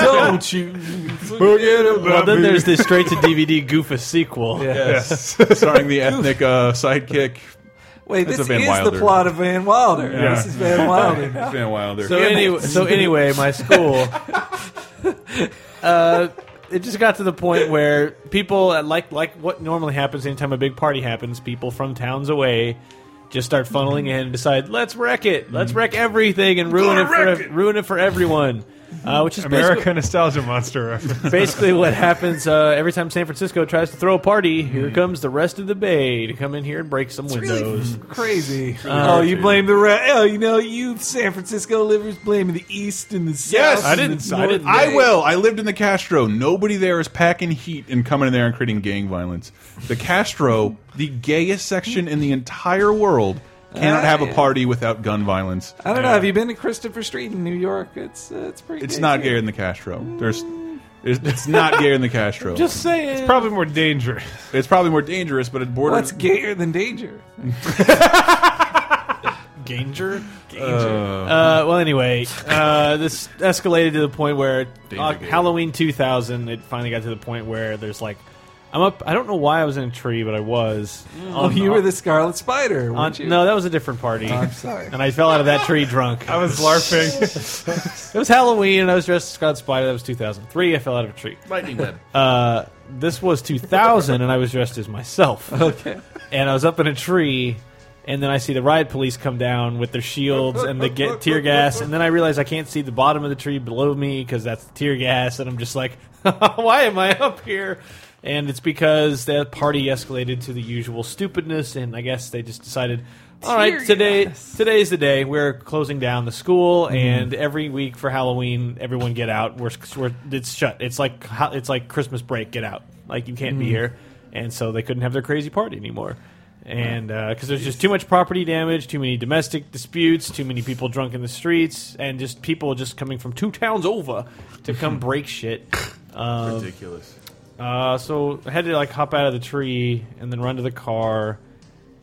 Don't you forget about well then me. there's the straight to DVD Goofus sequel. Yes, starring the ethnic uh, sidekick Wait, That's this Van is Wilder. the plot of Van Wilder. Yeah. This is Van [LAUGHS] Wilder. now. Van Wilder. So anyway, so anyway, my school, [LAUGHS] uh, it just got to the point where people uh, like like what normally happens anytime a big party happens. People from towns away just start funneling in and decide, let's wreck it, let's wreck everything and ruin it for wreck it." ruin it for everyone. Uh, which is basically, America nostalgia monster reference. [LAUGHS] basically what happens uh, every time San Francisco tries to throw a party. Here comes the rest of the bay to come in here and break some windows. [LAUGHS] Crazy. oh, you blame the re- oh, you know, you San Francisco livers blaming the East and the South. Yes! I and didn't- the I North. didn't- I will. I lived in the Castro. Nobody there is packing heat and coming in there and creating gang violence. The Castro, the gayest section in the entire world, cannot have a party without gun violence. I don't know. Have you been to Christopher Street in New York? It's uh, it's pretty. It's not too. gayer than the Castro. There's, it's, it's not gayer than the Castro. [LAUGHS] Just saying. It's probably more dangerous. it's probably more dangerous, but it borders. What's gayer than danger? [LAUGHS] Ganger? Uh, well, anyway, uh, this escalated to the point where uh, Danger. Halloween 2000, it finally got to the point where there's like, I'm up. I don't know why I was in a tree, but I was. Oh, On- you were the Scarlet Spider, on- weren't you? no, that was a different party. Oh, I'm sorry. And I fell out of that tree drunk. I was LARPing. It was Halloween, and I was dressed as Scarlet Spider. That was 2003. I fell out of a tree. lightning web? Uh, this was 2000, and I was dressed as myself. Okay. and I was up in a tree, and then I see the riot police come down with their shields and the get tear gas, and then I realize I can't see the bottom of the tree below me because that's the tear gas, and I'm just like, [LAUGHS] why am I up here? And it's because that party escalated to the usual stupidness, and I guess they just decided. All right, Tear today gas. today's the day. We're closing down the school, mm-hmm. and every week for Halloween, everyone get out. We're, we're it's shut. It's like it's like Christmas break. Get out. Like you can't be mm-hmm. here, and so they couldn't have their crazy party anymore. And uh, because there's just too much property damage, too many domestic disputes, too many people drunk in the streets, and just people just coming from two towns over to come [LAUGHS] break shit. Uh, Ridiculous. Uh, so I had to like hop out of the tree and then run to the car,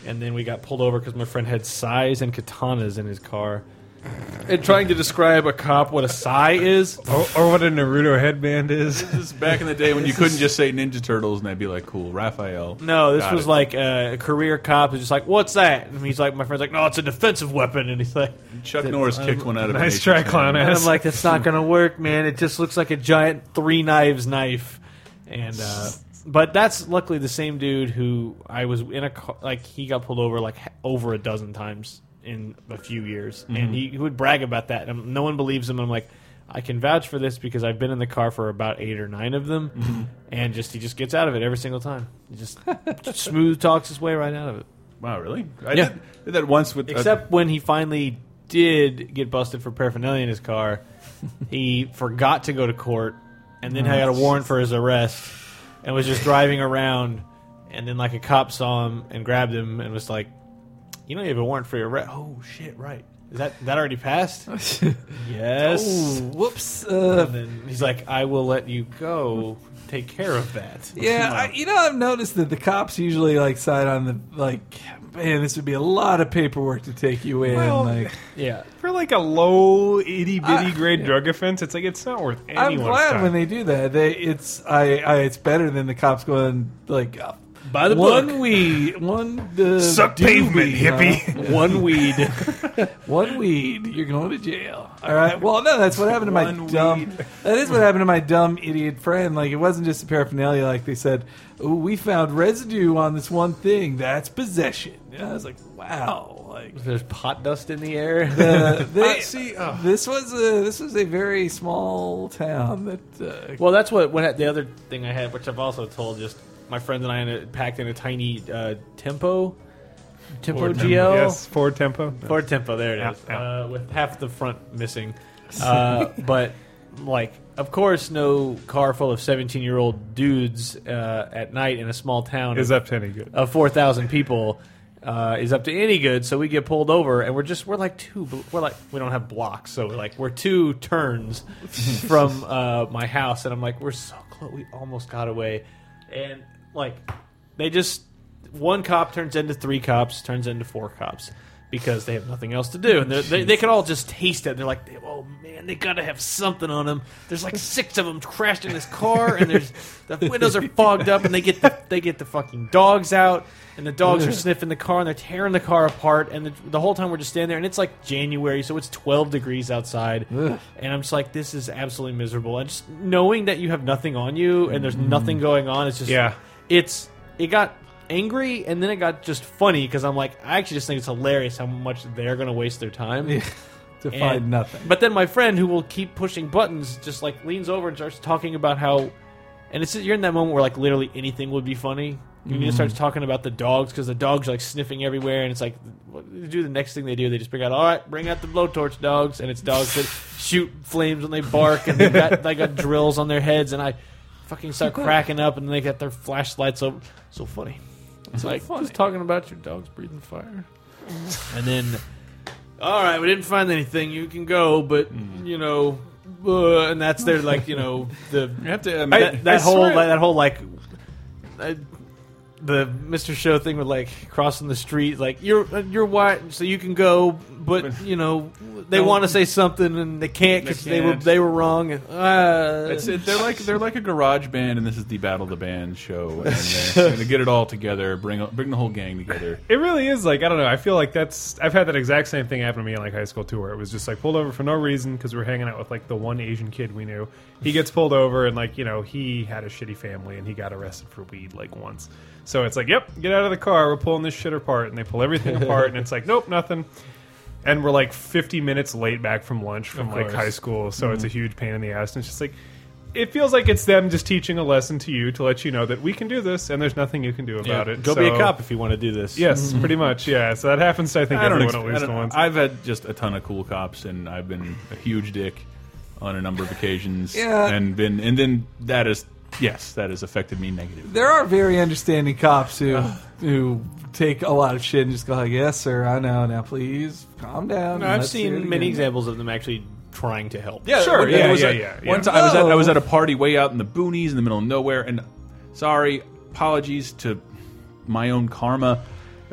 and then we got pulled over because my friend had sais and katanas in his car. And trying to describe a cop what a sai is, or, or what a Naruto headband is. This is back in the day when you couldn't just say Ninja Turtles and they'd be like, cool, Raphael. no, this Got was it. like uh, a career cop who's just like, "What's that?" And he's like, "My friend's like, no, it's a defensive weapon," and he's like, Chuck Norris kicked one out of Nice an try, Asian clown family. And ass. I'm like, that's not gonna work, man. It just looks like a giant three knives knife. And uh, but that's luckily the same dude who I was in a car, like he got pulled over like over a dozen times in a few years, and he, he would brag about that. And no one believes him. And I'm like, I can vouch for this because I've been in the car for about eight or nine of them, and just he just gets out of it every single time. He just [LAUGHS] smooth talks his way right out of it. Wow, really? I Yeah. did, did that once with. uh, Except when he finally did get busted for paraphernalia in his car, [LAUGHS] he forgot to go to court, and then I got a warrant for his arrest, and was just driving around, and then like a cop saw him and grabbed him and was like, "You know, you have a warrant for your arrest." Oh shit! Right? Is that that already passed? [LAUGHS] yes. Ooh, whoops. Uh, And then he's like, "I will let you go. Take care of that." yeah, I, you know, I've noticed that the cops usually like side on the like. Man, this would be a lot of paperwork to take you in. Well, like, Yeah. For like a low itty bitty grade yeah. drug offense, it's like it's not worth I'm anyone's glad time. when they do that. They it's I, I it's better than the cops going like uh, By the one book. weed, one uh, Suck doobie, pavement, huh? hippie. One weed. [LAUGHS] One weed, you're going to jail. All right. Well, no, that's what happened to my One dumb. weed. That is what happened to my dumb idiot friend. Like it wasn't just a paraphernalia. Like they said, "Oh, we found residue on this one thing. That's possession." And I was like, "Wow!" Like There's pot dust in the air. [LAUGHS] uh, [LAUGHS] they, Uh, see, uh, this was a this was a very small town that. Uh, Well, that's what when the other thing I had, which I've also told just my friends and I in a, packed in a tiny uh, tempo Tempo Ford GL. Yes, Ford Tempo. Ford Tempo, there it Yeah, is, yeah. Uh, with half the front missing. Uh, [LAUGHS] but like, of course, no car full of seventeen-year-old dudes uh, at night in a small town Is of, up to any good. of four thousand people uh, is up to any good. So we get pulled over, and we're just we're like two. We're like we don't have blocks, so we're like we're two turns [LAUGHS] from uh, my house, and I'm like we're so close. We almost got away, and like they just one cop turns into three cops, turns into four cops because they have nothing else to do, and they they can all just taste it. They're like, oh man, they gotta have something on them. There's like six of them crashed in this car, and there's the windows are fogged up, and they get the they get the fucking dogs out, and the dogs are sniffing the car, and they're tearing the car apart, and the, the whole time we're just standing there, and it's like January, so it's 12 degrees outside, and I'm just like, this is absolutely miserable, and just knowing that you have nothing on you, and there's mm-hmm. nothing going on, it's just Yeah. It's it got angry and then it got just funny because I'm like I actually just think it's hilarious how much they're gonna waste their time [LAUGHS] to And- find nothing. But then my friend who will keep pushing buttons just like leans over and starts talking about how, and it's you're in that moment where like literally anything would be funny. You just starts mm-hmm. talking about the dogs because the dogs are like sniffing everywhere, and it's like, what do they do the next thing they do? They just bring out, all right, bring out the blowtorch dogs, and it's dogs that [LAUGHS] shoot flames when they bark, and they got they got drills on their heads, and I fucking start cracking up, and they got their flashlights over. So funny. It's like just talking about your dogs breathing fire, and then all right, we didn't find anything. You can go, but you know, uh, and that's their like you know the [LAUGHS] You have to. I that, that- that I whole swear- like, that whole like uh, the Mr. Show thing with like crossing the street, like you're uh, you're white, so you can go, but you know [LAUGHS] they want to say something and they can't They because they, were can't. they were wrong. And, uh, It's, it, they're like they're like a garage band, and this is the Battle of the Band show, and they're [LAUGHS] going to get it all together, bring bring the whole gang together. It really is like I don't know. I feel like that's I've had that exact same thing happen to me in like high school too, where it was just like pulled over for no reason because we were hanging out with like the one Asian kid we knew. He gets pulled over and like you know he had a shitty family and he got arrested for weed like once. So it's like, yep, get out of the car. We're pulling this shit apart, and they pull everything apart, and it's like, nope, nothing. And we're like 50 minutes late back from lunch from like high school, so it's a mm-hmm. huge pain in the ass. And it's just like, it feels like it's them just teaching a lesson to you to let you know that we can do this, and there's nothing you can do about it. Go be a So- cop if you want to do this. Yes, mm-hmm. pretty much. Yeah, so that happens. To, I think I don't, everyone ex- at I least don't- once. I've had just a ton of cool cops, and I've been a huge dick on a number of occasions, Yeah. and been and then that is yes, that has affected me negatively. There are very understanding cops who who take a lot of shit and just go like, "Yes, sir, I know. Now, please calm down." No, I've Let's do it seen many again." examples of them actually trying to help. Yeah, Sure, one- yeah, there was yeah, a- yeah, One yeah. time I was at I was at a oh. party way out in the boonies in the middle of nowhere, and sorry, apologies to my own karma.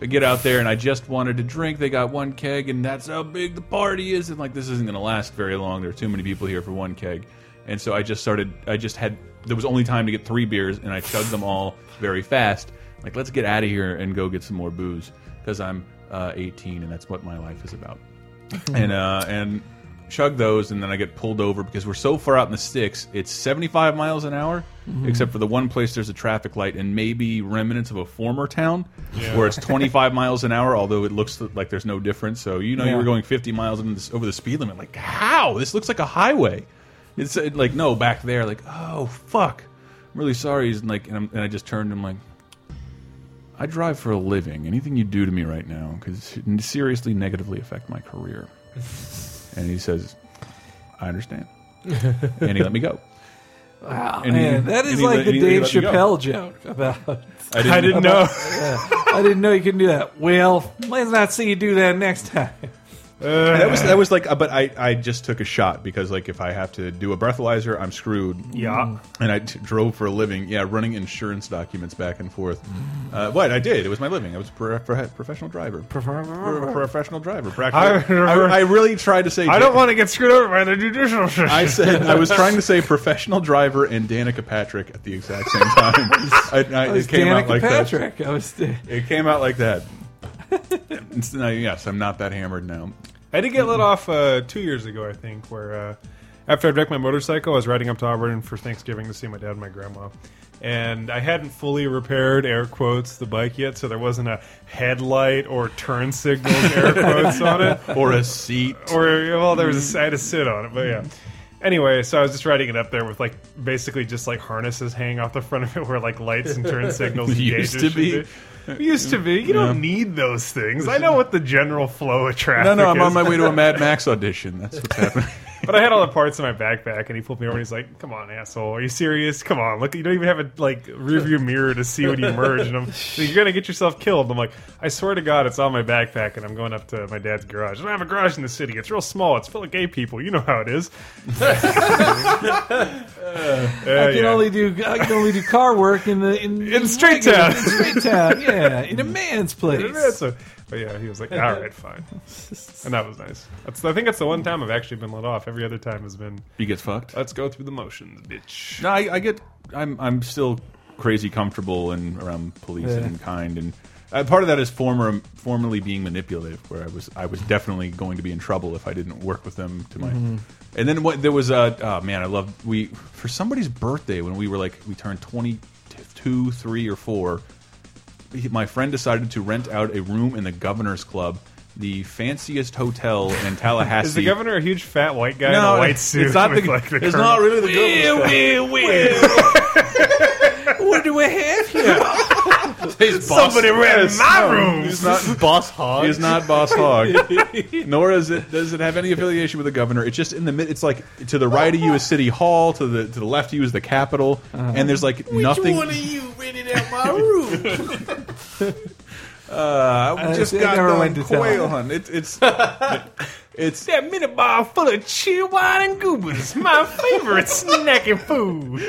I get out there and I just wanted to drink. They got one keg, and that's how big the party is. And like, this isn't going to last very long. There are too many people here for one keg, and so I just started. I just had. There was only time to get three beers, and I chugged them all very fast. Like, let's get out of here and go get some more booze because I'm uh, 18, and that's what my life is about [LAUGHS] and uh, and chug those, and then I get pulled over because we're so far out in the sticks. It's 75 miles an hour, except for the one place there's a traffic light, and maybe remnants of a former town where it's 25 miles an hour. Although it looks like there's no difference. So you know you Yeah. were going 50 miles in this, over the speed limit. Like how? This looks like a highway. It's uh, like no back there. Like oh fuck. I'm really sorry. He's like, and, I'm, and I just turned. and I'm like. I drive for a living. Anything you do to me right now could seriously negatively affect my career. [LAUGHS] and he says, I understand. and he let me go. Wow, And man, that and is he like let- the Dave let me go. Chappelle joke about. I didn't, [LAUGHS] I didn't know. [LAUGHS] I didn't know you could do that. Well, let's not see you do that next time. That was that was like, uh, but I I just took a shot because like if I have to do a breathalyzer, I'm screwed. Yeah. And I drove for a living. Yeah, running insurance documents back and forth. Uh, what I did, it was my living. I was a pro pro professional driver. Pro professional driver. Practically, I, I really tried to say. I don't want to get screwed over by the judicial system. I said I was trying to say professional driver and Danica Patrick at the exact same time. [LAUGHS] I, I, It came out like Patrick. I was. that. It came out like that. No, yes, I'm not that hammered now. I did get let off uh, two years ago, I think, where uh, after I wrecked my motorcycle, I was riding up to Auburn for Thanksgiving to see my dad and my grandma. And I hadn't fully repaired, air quotes, the bike yet, so there wasn't a headlight or turn signals, air [LAUGHS] quotes, on it. Or a seat. Or, well, there was a, I had to sit on it, but yeah. Anyway, so I was just riding it up there with like basically just like harnesses hanging off the front of it, where like lights and turn [LAUGHS] signals and Used gauges to should be. [LAUGHS] Used to be. You don't need those things. I know what the general flow of traffic. No, no, I'm is. on my way to a Mad [LAUGHS] Max audition. That's what's happening. But I had all the parts in my backpack, and he pulled me over. and He's like, "Come on, asshole, are you serious? Come on, look, you don't even have a like rearview mirror to see when you merge, and I'm, you're gonna get yourself killed." I'm like, "I swear to God, it's on my backpack, and I'm going up to my dad's garage. I don't have a garage in the city. It's real small. It's full of gay people. You know how it is." [LAUGHS] I can only do I can only do car work in the in, In Straight Town. in Straight Town, yeah, in a man's [LAUGHS] place. So, but yeah, he was like, [LAUGHS] "All right, fine," and that was nice. That's, I think that's the one time I've actually been let off. Every other time has been, he gets fucked. "Let's go through the motions, bitch." No, I, I get. I'm I'm still crazy comfortable and around police Yeah. and kind, and uh, part of that is former formerly being manipulative, where I was I was definitely going to be in trouble if I didn't work with them to my. Mm-hmm. And then what there was a oh man, I love we for somebody's birthday when we were like we turned twenty two, three or four. He- My friend decided to rent out a room in the Governor's Club, the fanciest hotel in Tallahassee. Is the governor a huge fat white guy in a white suit? It's not, with, the, like, the it's colonel? not really the governor's club. What do we have here? [LAUGHS] [LAUGHS] Somebody ran in my room. He's not [LAUGHS] Boss Hogg. He's not Boss Hogg. [LAUGHS] Nor does it does it have any affiliation with the governor. It's just in the mid. It's like to the right of you is City Hall, to the to the left of you is the Capitol, and there's like nothing. Which one of you rented out my room? Uh, I just I got never done went to quail tell. hunt. It, it's it's That mini bar full of Cheerwine and goobers. My favorite snacking food.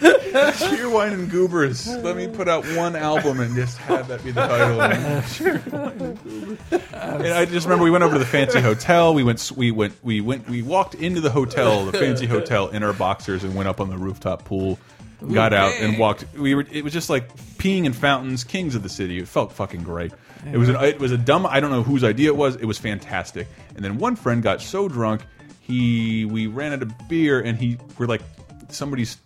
Cheerwine and Goobers. Let me put out one album and just have that be the title. [LAUGHS] and I just remember we went over to the fancy hotel. We went, we went, we went, we walked into the hotel, the fancy hotel, in our boxers and went up on the rooftop pool. Got out and walked. We were. It was just like peeing in fountains, kings of the city. It felt fucking great. It was. An, it was a dumb. I don't know whose idea it was. It was fantastic. And then one friend got so drunk, he we ran out of beer, and he we're like somebody's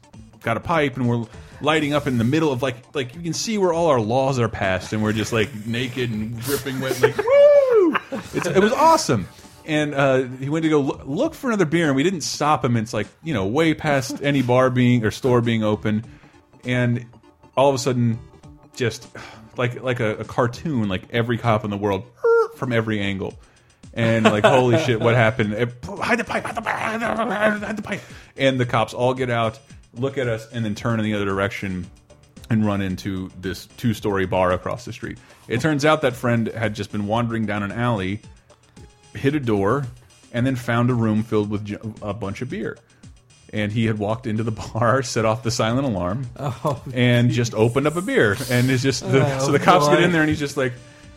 got a pipe and we're lighting up in the middle of like like you can see where all our laws are passed and we're just like naked and dripping wet like [LAUGHS] woo! It's, it was awesome. And uh, he went to go look, look for another beer and we didn't stop him. It's like you know way past any bar being or store being open. And all of a sudden just like like a, a cartoon like every cop in the world from every angle. And like holy shit what happened? Hide the pipe hide the pipe, hide the pipe. And the cops all get out look at us and then turn in the other direction and run into this two-story bar across the street. It turns out that friend had just been wandering down an alley hit a door and then found a room filled with a bunch of beer. And he had walked into the [LAUGHS] bar, set off the silent alarm, oh, and just opened up a beer. And it's just the, Oh, so the cops get in there, and he's just like,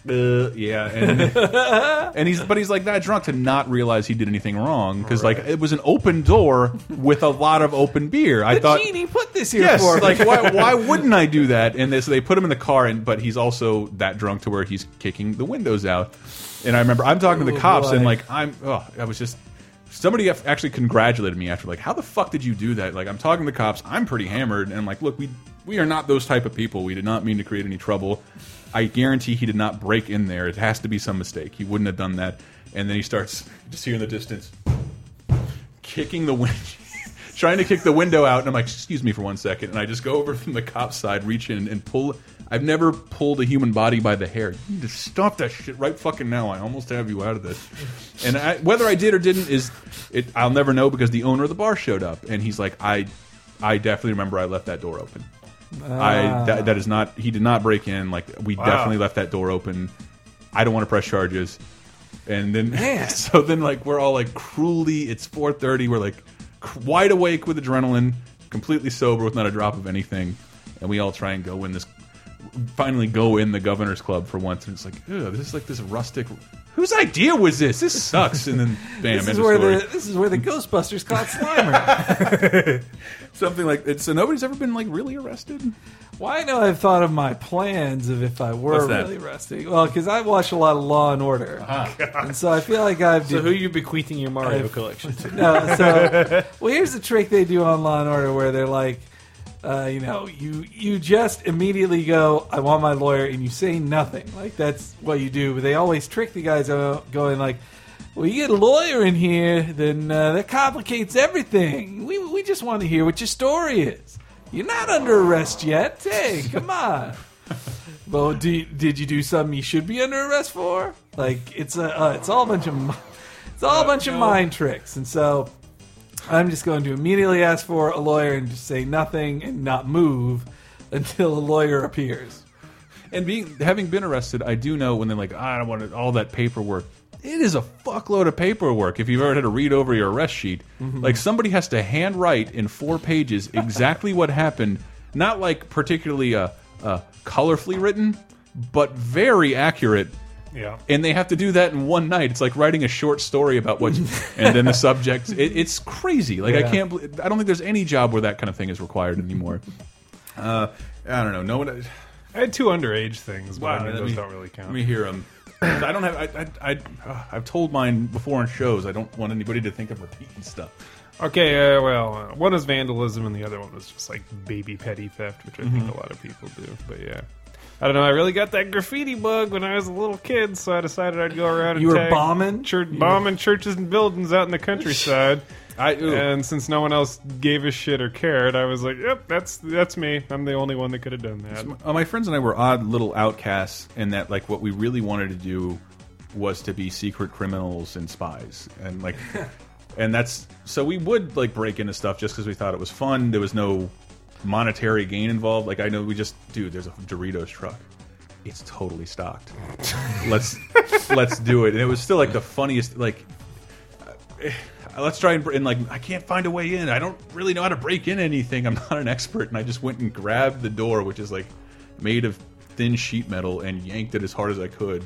uh, yeah, and, [LAUGHS] and he's but he's like that drunk to not realize he did anything wrong because like it was an open door with a lot of open beer. I The thought. genie put this here Yes, for like why, why [LAUGHS] wouldn't I do that? And they, so they put him in the car, and but he's also that drunk to where he's kicking the windows out. And I remember I'm talking to the Oh, cops, and like I'm, oh, I was just somebody actually congratulated me after like, how the fuck did you do that? Like I'm talking to the cops, I'm pretty hammered, and I'm like, look, we we are not those type of people. We did not mean to create any trouble. I guarantee he did not break in there. It has to be some mistake. He wouldn't have done that. And then he starts just here in the distance kicking the window, [LAUGHS] trying to kick the window out, and I'm like, "Excuse me for one second. and I just go over from the cop side, reach in and pull. I've never pulled a human body by the hair. You need to stop that shit right fucking now. I almost have you out of this. And I, whether I did or didn't is, it, I'll never know because the owner of the bar showed up, and he's like, I, I definitely remember I left that door open. I that, ah. that is not. He did not break in. Like we definitely left that door open. I don't want to press charges. And then, [LAUGHS] so then, like we're all like cruelly. It's four thirty. We're like wide awake with adrenaline, completely sober with not a drop of anything, and we all try and go in this. Finally, go in the governor's club for once, and it's like, this is like this rustic. Whose idea was this? This sucks. And then, [LAUGHS] bam, this is where story. the this is where the Ghostbusters caught [LAUGHS] Slimer. [LAUGHS] Something like it. So nobody's ever been like really arrested. well, I know I've thought of my plans of if I were really arrested. Well, because I watch a lot of Law and Order, uh-huh. and so I feel like I've So who you bequeathing your Mario I've- collection to? no, so well, here's the trick they do on Law and Order where they're like, uh, you know, you you just immediately go, I want my lawyer, and you say nothing. Like that's what you do. But they always trick the guys out going like, well, you get a lawyer in here, then uh, that complicates everything. We we just want to hear what your story is. You're not under arrest yet. Hey, come on. [LAUGHS] Well, do, did you do something you should be under arrest for? Like it's a uh, it's all a bunch of it's all a bunch of mind tricks, and so I'm just going to immediately ask for a lawyer and just say nothing and not move [LAUGHS] until a lawyer appears. And being having been arrested, I do know when they're like, "Ah, I don't want all that paperwork. It is a fuckload of paperwork. If you've ever had to read over your arrest sheet, like somebody has to handwrite in four pages [LAUGHS] exactly what happened. Not like particularly uh, uh, colorfully written, but very accurate. Yeah. And they have to do that in one night. It's like writing a short story about what, [LAUGHS] and then the subject. It, it's crazy. Like I can't. I don't think there's any job where that kind of thing is required anymore. [LAUGHS] Uh, I don't know. No one. I had two underage things, but Wow, I mean, those me- don't really count. Let me hear them. I don't have. I, I, I, uh, I've told mine before on shows. I don't want anybody to think I'm repeating stuff. Okay, uh, well, uh, one is vandalism, and the other one was just like baby petty theft, which I Mm-hmm. think a lot of people do. But yeah, I don't know. I really got that graffiti bug when I was a little kid, so I decided I'd go around and You were tag bombing? church, bombing churches and buildings out in the countryside. [LAUGHS] I, ooh. and since no one else gave a shit or cared, I was like, "Yep, that's that's me. I'm the only one that could have done that." Uh, my friends and I were odd little outcasts in that, like, what we really wanted to do was to be secret criminals and spies, and like, [LAUGHS] and that's so we would like break into stuff just because we thought it was fun. There was no monetary gain involved. Like, I know we just, dude, there's a Doritos truck. It's totally stocked. [LAUGHS] let's let's do it. And it was still like the funniest. Like, uh, let's try and, and like I can't find a way in. I don't really know how to break in anything. I'm not an expert, and I just went and grabbed the door, which is like made of thin sheet metal, and yanked it as hard as I could.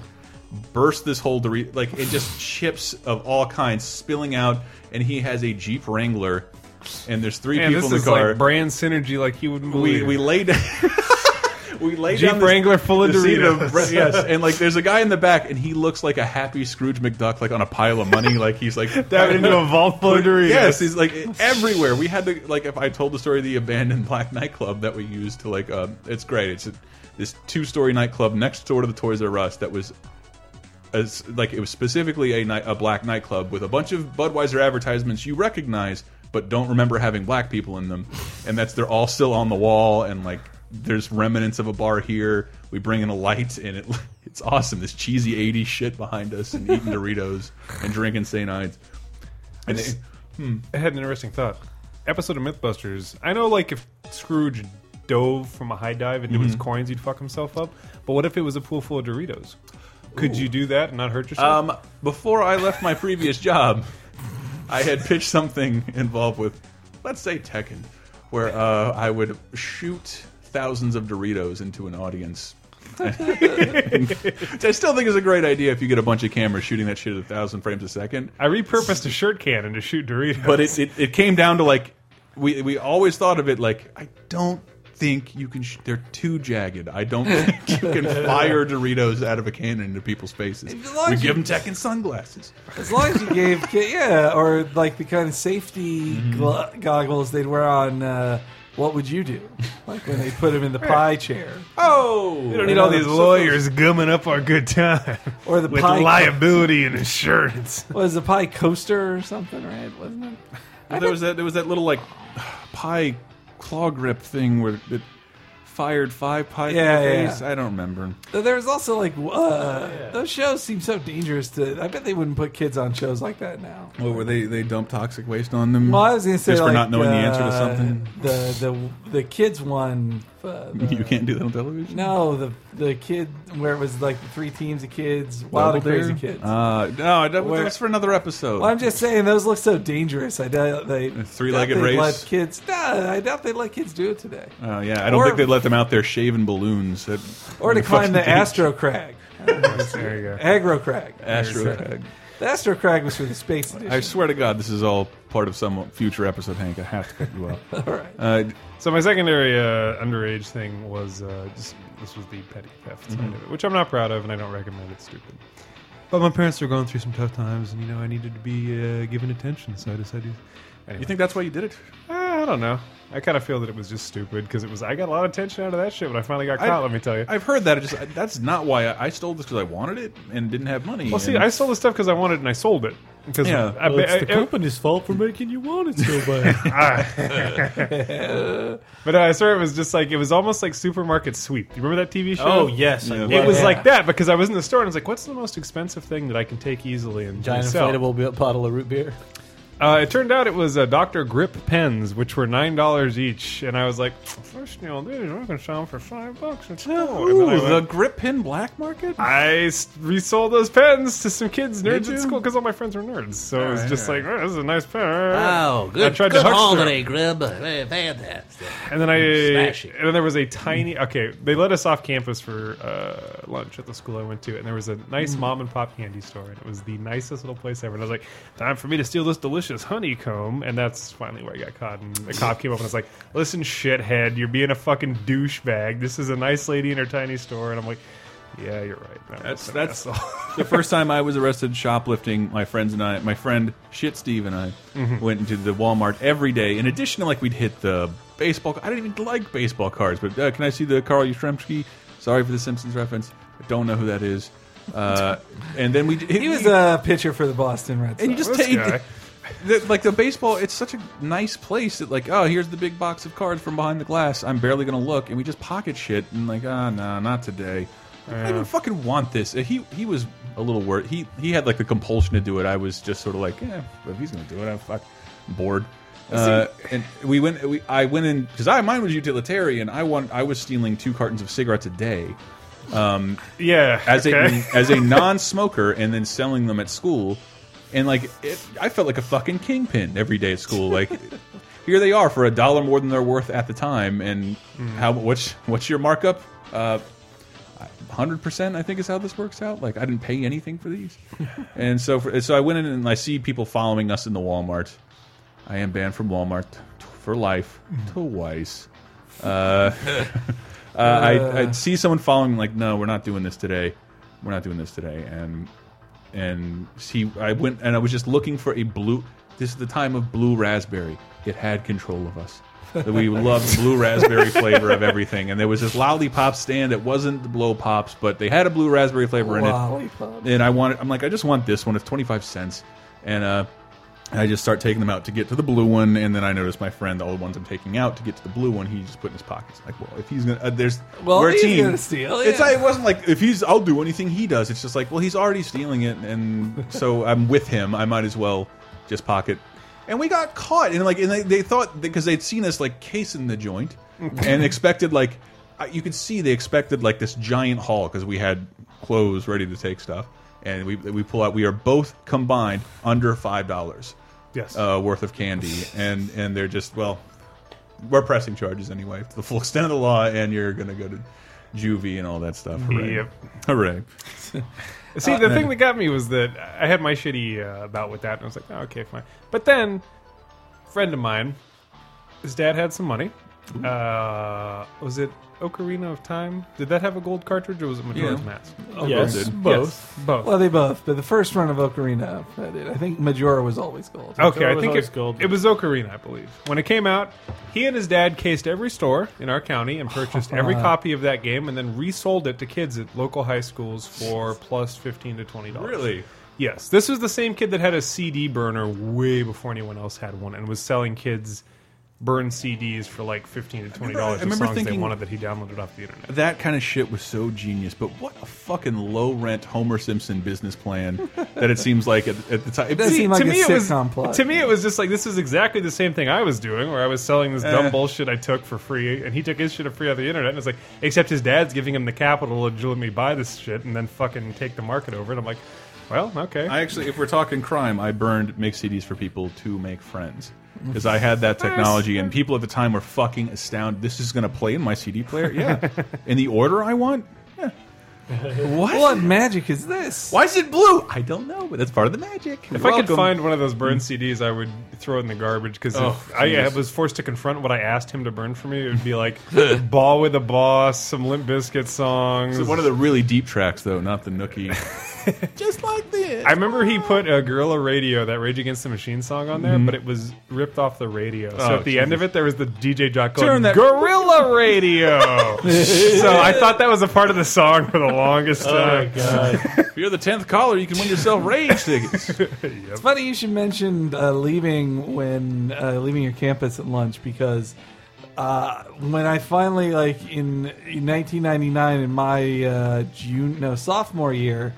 Burst this whole Dorito, like it just chips of all kinds spilling out, and he has a Jeep Wrangler, and there's three Man, people in the is car. like brand synergy, like you wouldn't we believe. we laid. [LAUGHS] We laid Jeep down this- Wrangler full of Doritos. yes, and like there's a guy in the back, and he looks like a happy Scrooge McDuck, like on a pile of money, like he's like [LAUGHS] Down into a vault full of Doritos. Yes, he's like everywhere. We had to like if I told the story of the abandoned black nightclub that we used to like uh, it's great. It's a, this two story nightclub next door to the Toys R Us that was as like it was specifically a night a black nightclub with a bunch of Budweiser advertisements you recognize but don't remember having black people in them, and that's they're all still on the wall and like there's remnants of a bar here. We bring in a light and it [LAUGHS] it's awesome. This cheesy '80s shit behind us and eating Doritos and drinking St. Ides. And it, I had an interesting thought. Episode of MythBusters. I know, like, if Scrooge dove from a high dive into Mm-hmm. his coins, he'd fuck himself up. But what if it was a pool full of Doritos? Could you do that and not hurt yourself? Um, before I left my previous job, I had pitched something involved with, let's say Tekken, where uh, I would shoot thousands of Doritos into an audience. [LAUGHS] I still think is a great idea if you get a bunch of cameras shooting that shit at a thousand frames a second. I repurposed a shirt cannon to shoot Doritos. But it, it, it came down to like, we, we always thought of it like, I don't think you can, sh they're too jagged. I don't think you can fire Doritos out of a cannon into people's faces. As We give them tech and sunglasses. As long as you gave, yeah, or like the kind of safety Mm-hmm. goggles they'd wear on. Uh, what would you do? Like when they put him in the pie chair, Oh, we don't need all these lawyers gumming up our good time or the with pie. liability and insurance. [LAUGHS] was the pie coaster or something, right? Wasn't it? there was that there was that little like [SIGHS] pie claw grip thing where it fired five pies Yeah, in the yeah. face. I don't remember. There was also like uh, those shows seem so dangerous to. I bet they wouldn't put kids on shows like that now. What were they? They dumped toxic waste on them. Well, I was gonna say just for not knowing the answer to uh, something. The the the kids one. [LAUGHS] Uh, the- you can't do that on television. No, the the kid where it was like the three teams of kids, wild and crazy kids. Uh, no, that Where- was for another episode. well, I'm just saying those look so dangerous. I doubt they three-legged race? Let kids, nah, I doubt they'd let kids do it today. Uh, yeah, I don't Or- think they'd let them out there shaving balloons. That- Or to climb the dangerous. Astro Crag, There you go. Aggro Crag. Astro. Crag. The Astro Crag was for the space edition. I swear to God, this is all part of some future episode, Hank. I have to cut you off. [LAUGHS] All right. Uh, So my secondary uh, underage thing was uh, just this was the petty theft side Mm-hmm. of it, which I'm not proud of, and I don't recommend. It's stupid. But my parents were going through some tough times, and you know I needed to be uh, given attention, so I decided. Anyway. you think that's why you did it? Ah, I don't know. I kind of feel that it was just stupid because it was. I got a lot of attention out of that shit when I finally got caught. let me tell you. I've heard that. It just that's not why I, I stole this because I wanted it and didn't have money. well, see, and- I stole the stuff because I wanted it and I sold it. Because Yeah. I, Well, it's I- the company's fault for making you want it so [LAUGHS] bad. Ah. but I swear it was just like it was almost like supermarket sweep. Do you remember that TV show? oh yes, Yeah. It was that. like that because I was in the store and I was like, "What's the most expensive thing that I can take easily and giant sell?" inflatable bi- bottle of root beer. Uh, it turned out it was uh, Dr. Grip pens, which were nine dollars each, and I was like, "First, you know, these I'm gonna sell them for five bucks." It's cool. Ooh, then I the grip pen black market. I resold those pens to some kids, nerds you? at school, because all my friends were nerds. So it was Alright, just like, oh, this is a nice pen. Oh, I good, tried good to huckster haul them. today, Grib. Very Fantastic. And then I, Smashing. and then there was a tiny. Okay, they let us off campus for uh, lunch at the school I went to, and there was a nice mom and pop candy store, and it was the nicest little place ever. And I was like, time for me to steal this delicious honeycomb, and that's finally where I got caught. And the cop came up and was like, "Listen, shithead, you're being a fucking douchebag. This is a nice lady in her tiny store," and I'm like. Yeah, you're right. That That's that's [LAUGHS] the first time I was arrested shoplifting. My friends and I, my friend Shit Steve and I, Mm-hmm. went into the Walmart every day. In addition to like we'd hit the baseball. I didn't even like baseball cards, but uh, can I see the Carl Yastrzemski? Sorry for the Simpsons reference. I don't know who that is. Uh, and then we He was a pitcher for the Boston Red Sox. and you just take guy. The, like the baseball. It's such a nice place that like oh here's the big box of cards from behind the glass. I'm barely gonna look, and we just pocket shit and like ah no not today. I don't fucking want this. Uh, He he was a little worried. He he had like the compulsion to do it. I was just sort of like yeah, if he's gonna do it, I'm fuck I'm bored. Uh, and we went. We, I went in because I mine was utilitarian. I want. I was stealing two cartons of cigarettes a day yeah, as okay. a as a [LAUGHS] non-smoker and then selling them at school and like it, i felt like a fucking kingpin every day at school. Like here they are for a dollar more than they're worth at the time. And how what's what's your markup? Uh 100% i think is how this works out. Like i didn't pay anything for these. [LAUGHS] And so for, so i went in and i see people following us in the walmart. I am banned from walmart for life twice. [LAUGHS] Uh, [LAUGHS] uh, I, I'd see someone following, like, no, we're not doing this today. We're not doing this today. And and see, I went and I was just looking for a blue. This is the time of blue raspberry. It had control of us. We loved blue raspberry [LAUGHS] flavor of everything. And there was this lollipop stand that wasn't the blow pops, but they had a blue raspberry flavor in it. Lollipop. And I wanted, I'm like, I just want this one. It's 25 cents. And uh, I just start taking them out to get to the blue one, and then I notice my friend, all the ones I'm taking out to get to the blue one, he just put in his pockets. Like, well, if he's gonna, uh, there's, Well, we're a he's team. gonna steal, it. It's like, it wasn't like if he's, I'll do anything he does. It's just like, well, he's already stealing it, and so [LAUGHS] I'm with him. I might as well just pocket. And we got caught, and like, and they, they thought because they'd seen us like casing the joint, and expected like, uh, you could see they expected like this giant haul because we had clothes ready to take stuff, and we we pull out. We are both combined under five dollars yes. uh, worth of candy, and and they're just well, we're pressing charges anyway to the full extent of the law, and you're gonna go to juvie and all that stuff. Hooray! Yep. Hooray! [LAUGHS] See, the thing that got me was that I had my shitty uh, bout with that, and I was like, oh, okay, fine. But then, friend of mine, his dad had some money. Uh, was it Ocarina of Time? Did that have a gold cartridge, or was it Majora's Yeah. Mask? yes, did. both. Yes, both. Well, they both, but the first run of Ocarina, I did. I think Majora was always gold. Okay, I was think always it, gold. it was Ocarina, I believe. When it came out, he and his dad cased every store in our county and purchased [LAUGHS] every copy of that game, and then resold it to kids at local high schools for plus fifteen to twenty dollars. Really? Yes, this was the same kid that had a CD burner way before anyone else had one, and was selling kids burned CDs for like fifteen to twenty dollars. I of remember songs they thinking- wanted that he downloaded off the internet. That kind of shit was so genius, but what a fucking low rent Homer Simpson business plan that it seems like at, at the time. It does seem like to a me, it was sitcom plot. to me it was just like this is exactly the same thing I was doing, where I was selling this dumb Eh. bullshit I took for free, and he took his shit for free on the internet. And it's like, except his dad's giving him the capital to let me buy this shit and then fucking take the market over. And I'm like, well, okay. I actually, if we're talking crime, I burned make CDs for people to make friends because I had that technology, and people at the time were fucking astounded. This is going to play in my CD player, yeah, [LAUGHS] in the order I want. Yeah. What? What magic is this? Why is it blue? I don't know, but that's part of the magic. If I could find one of those burned CDs, I would throw it in the garbage because Oh, if I uh, was forced to confront what I asked him to burn for me, it would be like [LAUGHS] "Ball with a Boss," some Limp Bizkit songs. one of the really deep tracks, though, not the Nookie. [LAUGHS] [LAUGHS] just like this. I remember he put a Guerrilla Radio, that Rage Against the Machine song on there, but it was ripped off the radio. So Mm-hmm. Oh, at the end of it, there was the DJ jock Turn going, that- Guerrilla Radio! [LAUGHS] so I thought that was a part of the song for the longest Oh time. god! [LAUGHS] If you're the tenth caller, you can win yourself rage tickets. It's funny you should mention uh, leaving when uh, leaving your campus at lunch because uh, when I finally like in, in 1999 in my uh, June no sophomore year,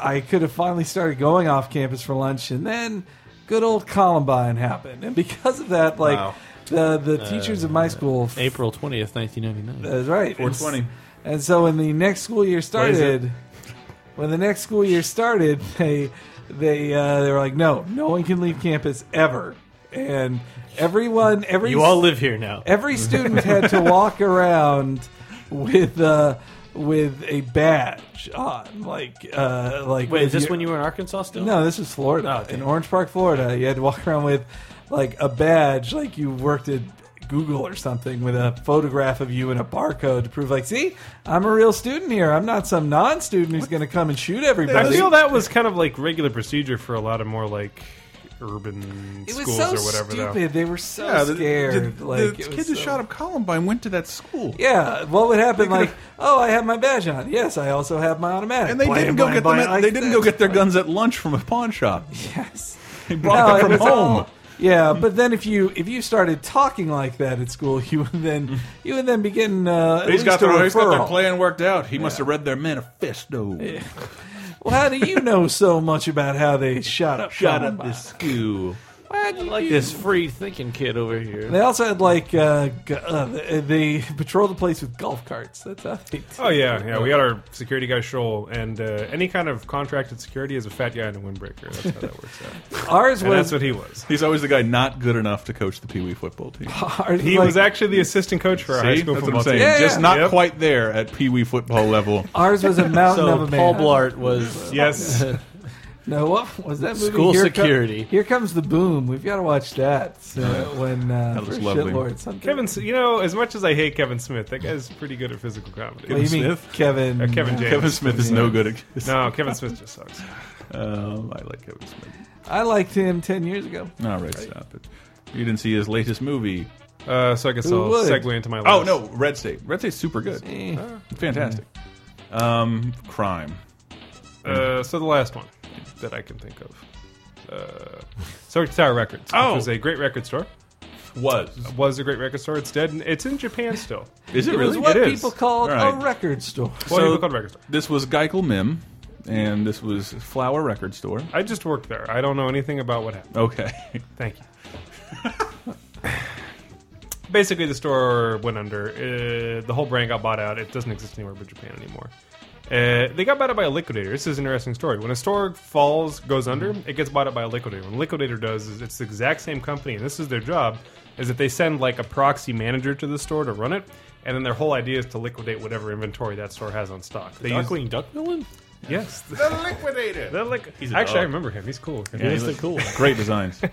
I could have finally started going off campus for lunch, and then good old Columbine happened, and because of that, like Wow. the the teachers of my school, April twentieth, nineteen ninety nine. that's right, 420. and so when the next school year started, when the next school year started, they they uh, they were like, no, no one can leave campus ever, and everyone, every You all live here now. every [LAUGHS] student had to walk around with uh, with a badge on, like uh, like Wait, is this your- when you were in Arkansas still? no, this is Florida. Oh, in. Orange Park, Florida, you had to walk around with like a badge, like you worked at Google or something, with a photograph of you and a barcode to prove, like, see, I'm a real student here. I'm not some non-student who's going to come and shoot everybody. I feel that was kind of like regular procedure for a lot of more like urban it was schools so or whatever. though. stupid. They were so Yeah, scared. the, like the kid who so- shot up Columbine went to that school. Yeah, what would happen? Like, oh, I have my badge on. Yes, I also have my automatic. And they Blam, didn't go blam, get them. At, they didn't go get their guns at lunch from a pawn shop. [LAUGHS] Yes. They brought No, them from home. all- yeah, but then if you if you started talking like that at school, [LAUGHS] you would then you would then be getting uh, at He's got, least a their, he's got their plan worked out. He must have read their manifesto. Well, how do you know so much about how they shot up? Shot up this school. Why do I like this free thinking kid over here. They also had like uh, g- uh, they patrolled the place with golf carts. That's how they. Oh yeah, yeah. We had our security guy Shoal, and uh, any kind of contracted security is a fat guy in a windbreaker. That's how that works out. [LAUGHS] Ours And was that's what he was. He's always the guy not good enough to coach the Pee Wee football team. [LAUGHS] ours He like- was actually the assistant coach for our high See, school that's what football I'm saying. team. Yeah, Just yeah. not Yep. quite there at Pee Wee football level. ours was a mountain So of a man. Paul Blart was Yes. [LAUGHS] No, what was that movie? School Here security. here comes the boom. We've got to watch that uh, when uh, That looks for lovely. shitlord. Kevin, S- you know, as much as I hate Kevin Smith, that guy's pretty good at physical comedy. What do you mean, Smith? Kevin? Uh, Kevin James. Kevin Smith is no good at No, Kevin Smith just sucks. [LAUGHS] Um, I like Kevin Smith. I liked him ten years ago. All right, right. stop it. You didn't see his latest movie. Uh, so I guess Who I'll would? segue into my. Oh no, Red State. Red State's super good. Eh. Fantastic. Um, crime. Uh, so the last one that I can think of. Uh, Soviet Tower Records. Oh. Which was a great record store. Was Was a great record store. It's dead. It's in Japan still. [LAUGHS] is it It was really? what It is. people called All right. a record store. What So- do you call a record store? This was Geikel Mim, and this was Flower Record Store. I just worked there. I don't know anything about what happened. Okay. [LAUGHS] Thank you. [LAUGHS] Basically, the store went under. Uh, the whole brand got bought out. It doesn't exist anywhere but Japan anymore. Uh, they got bought out by a liquidator. This is an interesting story. When a store falls, goes under, it gets bought out by a liquidator. What a liquidator does is it's the exact same company, and this is their job, is that they send like a proxy manager to the store to run it, and then their whole idea is to liquidate whatever inventory that store has on stock. They use, Darkwing Duck villain. Yes, [LAUGHS] the Liquidator. They're like, He's a actually, I remember him. He's cool. Yeah, He's looks- cool. Great designs. [LAUGHS]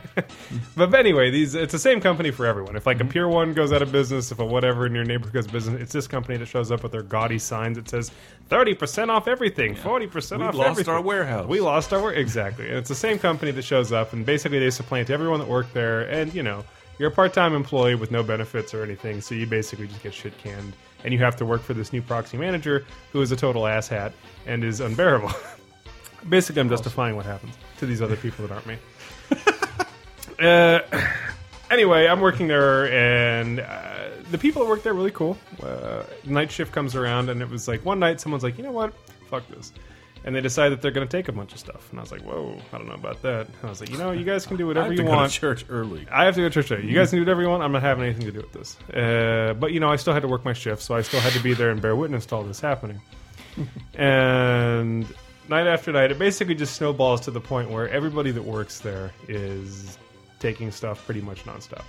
But anyway, these it's the same company for everyone. If like a mhm. Pier One goes out of business, if a whatever in your neighborhood goes business, it's this company that shows up with their gaudy signs that says thirty percent off everything, forty percent We off lost everything. our warehouse. We lost our warehouse. Exactly, and it's the same company that shows up, and basically they supplant everyone that worked there. And you know, you're a part-time employee with no benefits or anything, so you basically just get shit canned, and you have to work for this new proxy manager who is a total asshat and is unbearable. [LAUGHS] basically, I'm justifying what happens to these other people that aren't me. [LAUGHS] Uh, [CLEARS THROAT] anyway, I'm working there, and uh, the people that work there are really cool. Uh, night shift comes around, and it was like one night someone's like, you know what, fuck this. And they decide that they're going to take a bunch of stuff. And I was like, whoa, I don't know about that. And I was like, you know, you guys can do I whatever have you to go want. to church early. I have to go to church early. You guys can do whatever you want. I'm not having anything to do with this. Uh, but you know, I still had to work my shift, so I still had to be there and bear witness to all this happening. [LAUGHS] and night after night, it basically just snowballs to the point where everybody that works there is taking stuff pretty much nonstop.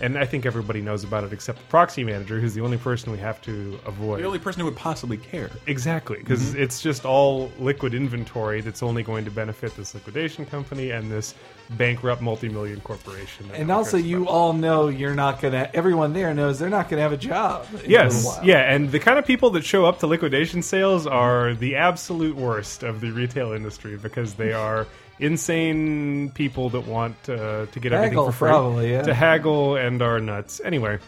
And I think everybody knows about it except the proxy manager, who's the only person we have to avoid. The only person who would possibly care. Exactly, because Mhm. it's just all liquid inventory that's only going to benefit this liquidation company and this bankrupt multi-million corporation. And no also, cares you all know you're not gonna. Everyone there knows they're not gonna have a job. in a Yes, little while. yeah, and the kind of people that show up to liquidation sales are the absolute worst of the retail industry because they are insane people that want uh, to get everything for free, probably, yeah. to haggle and are nuts. Anyway,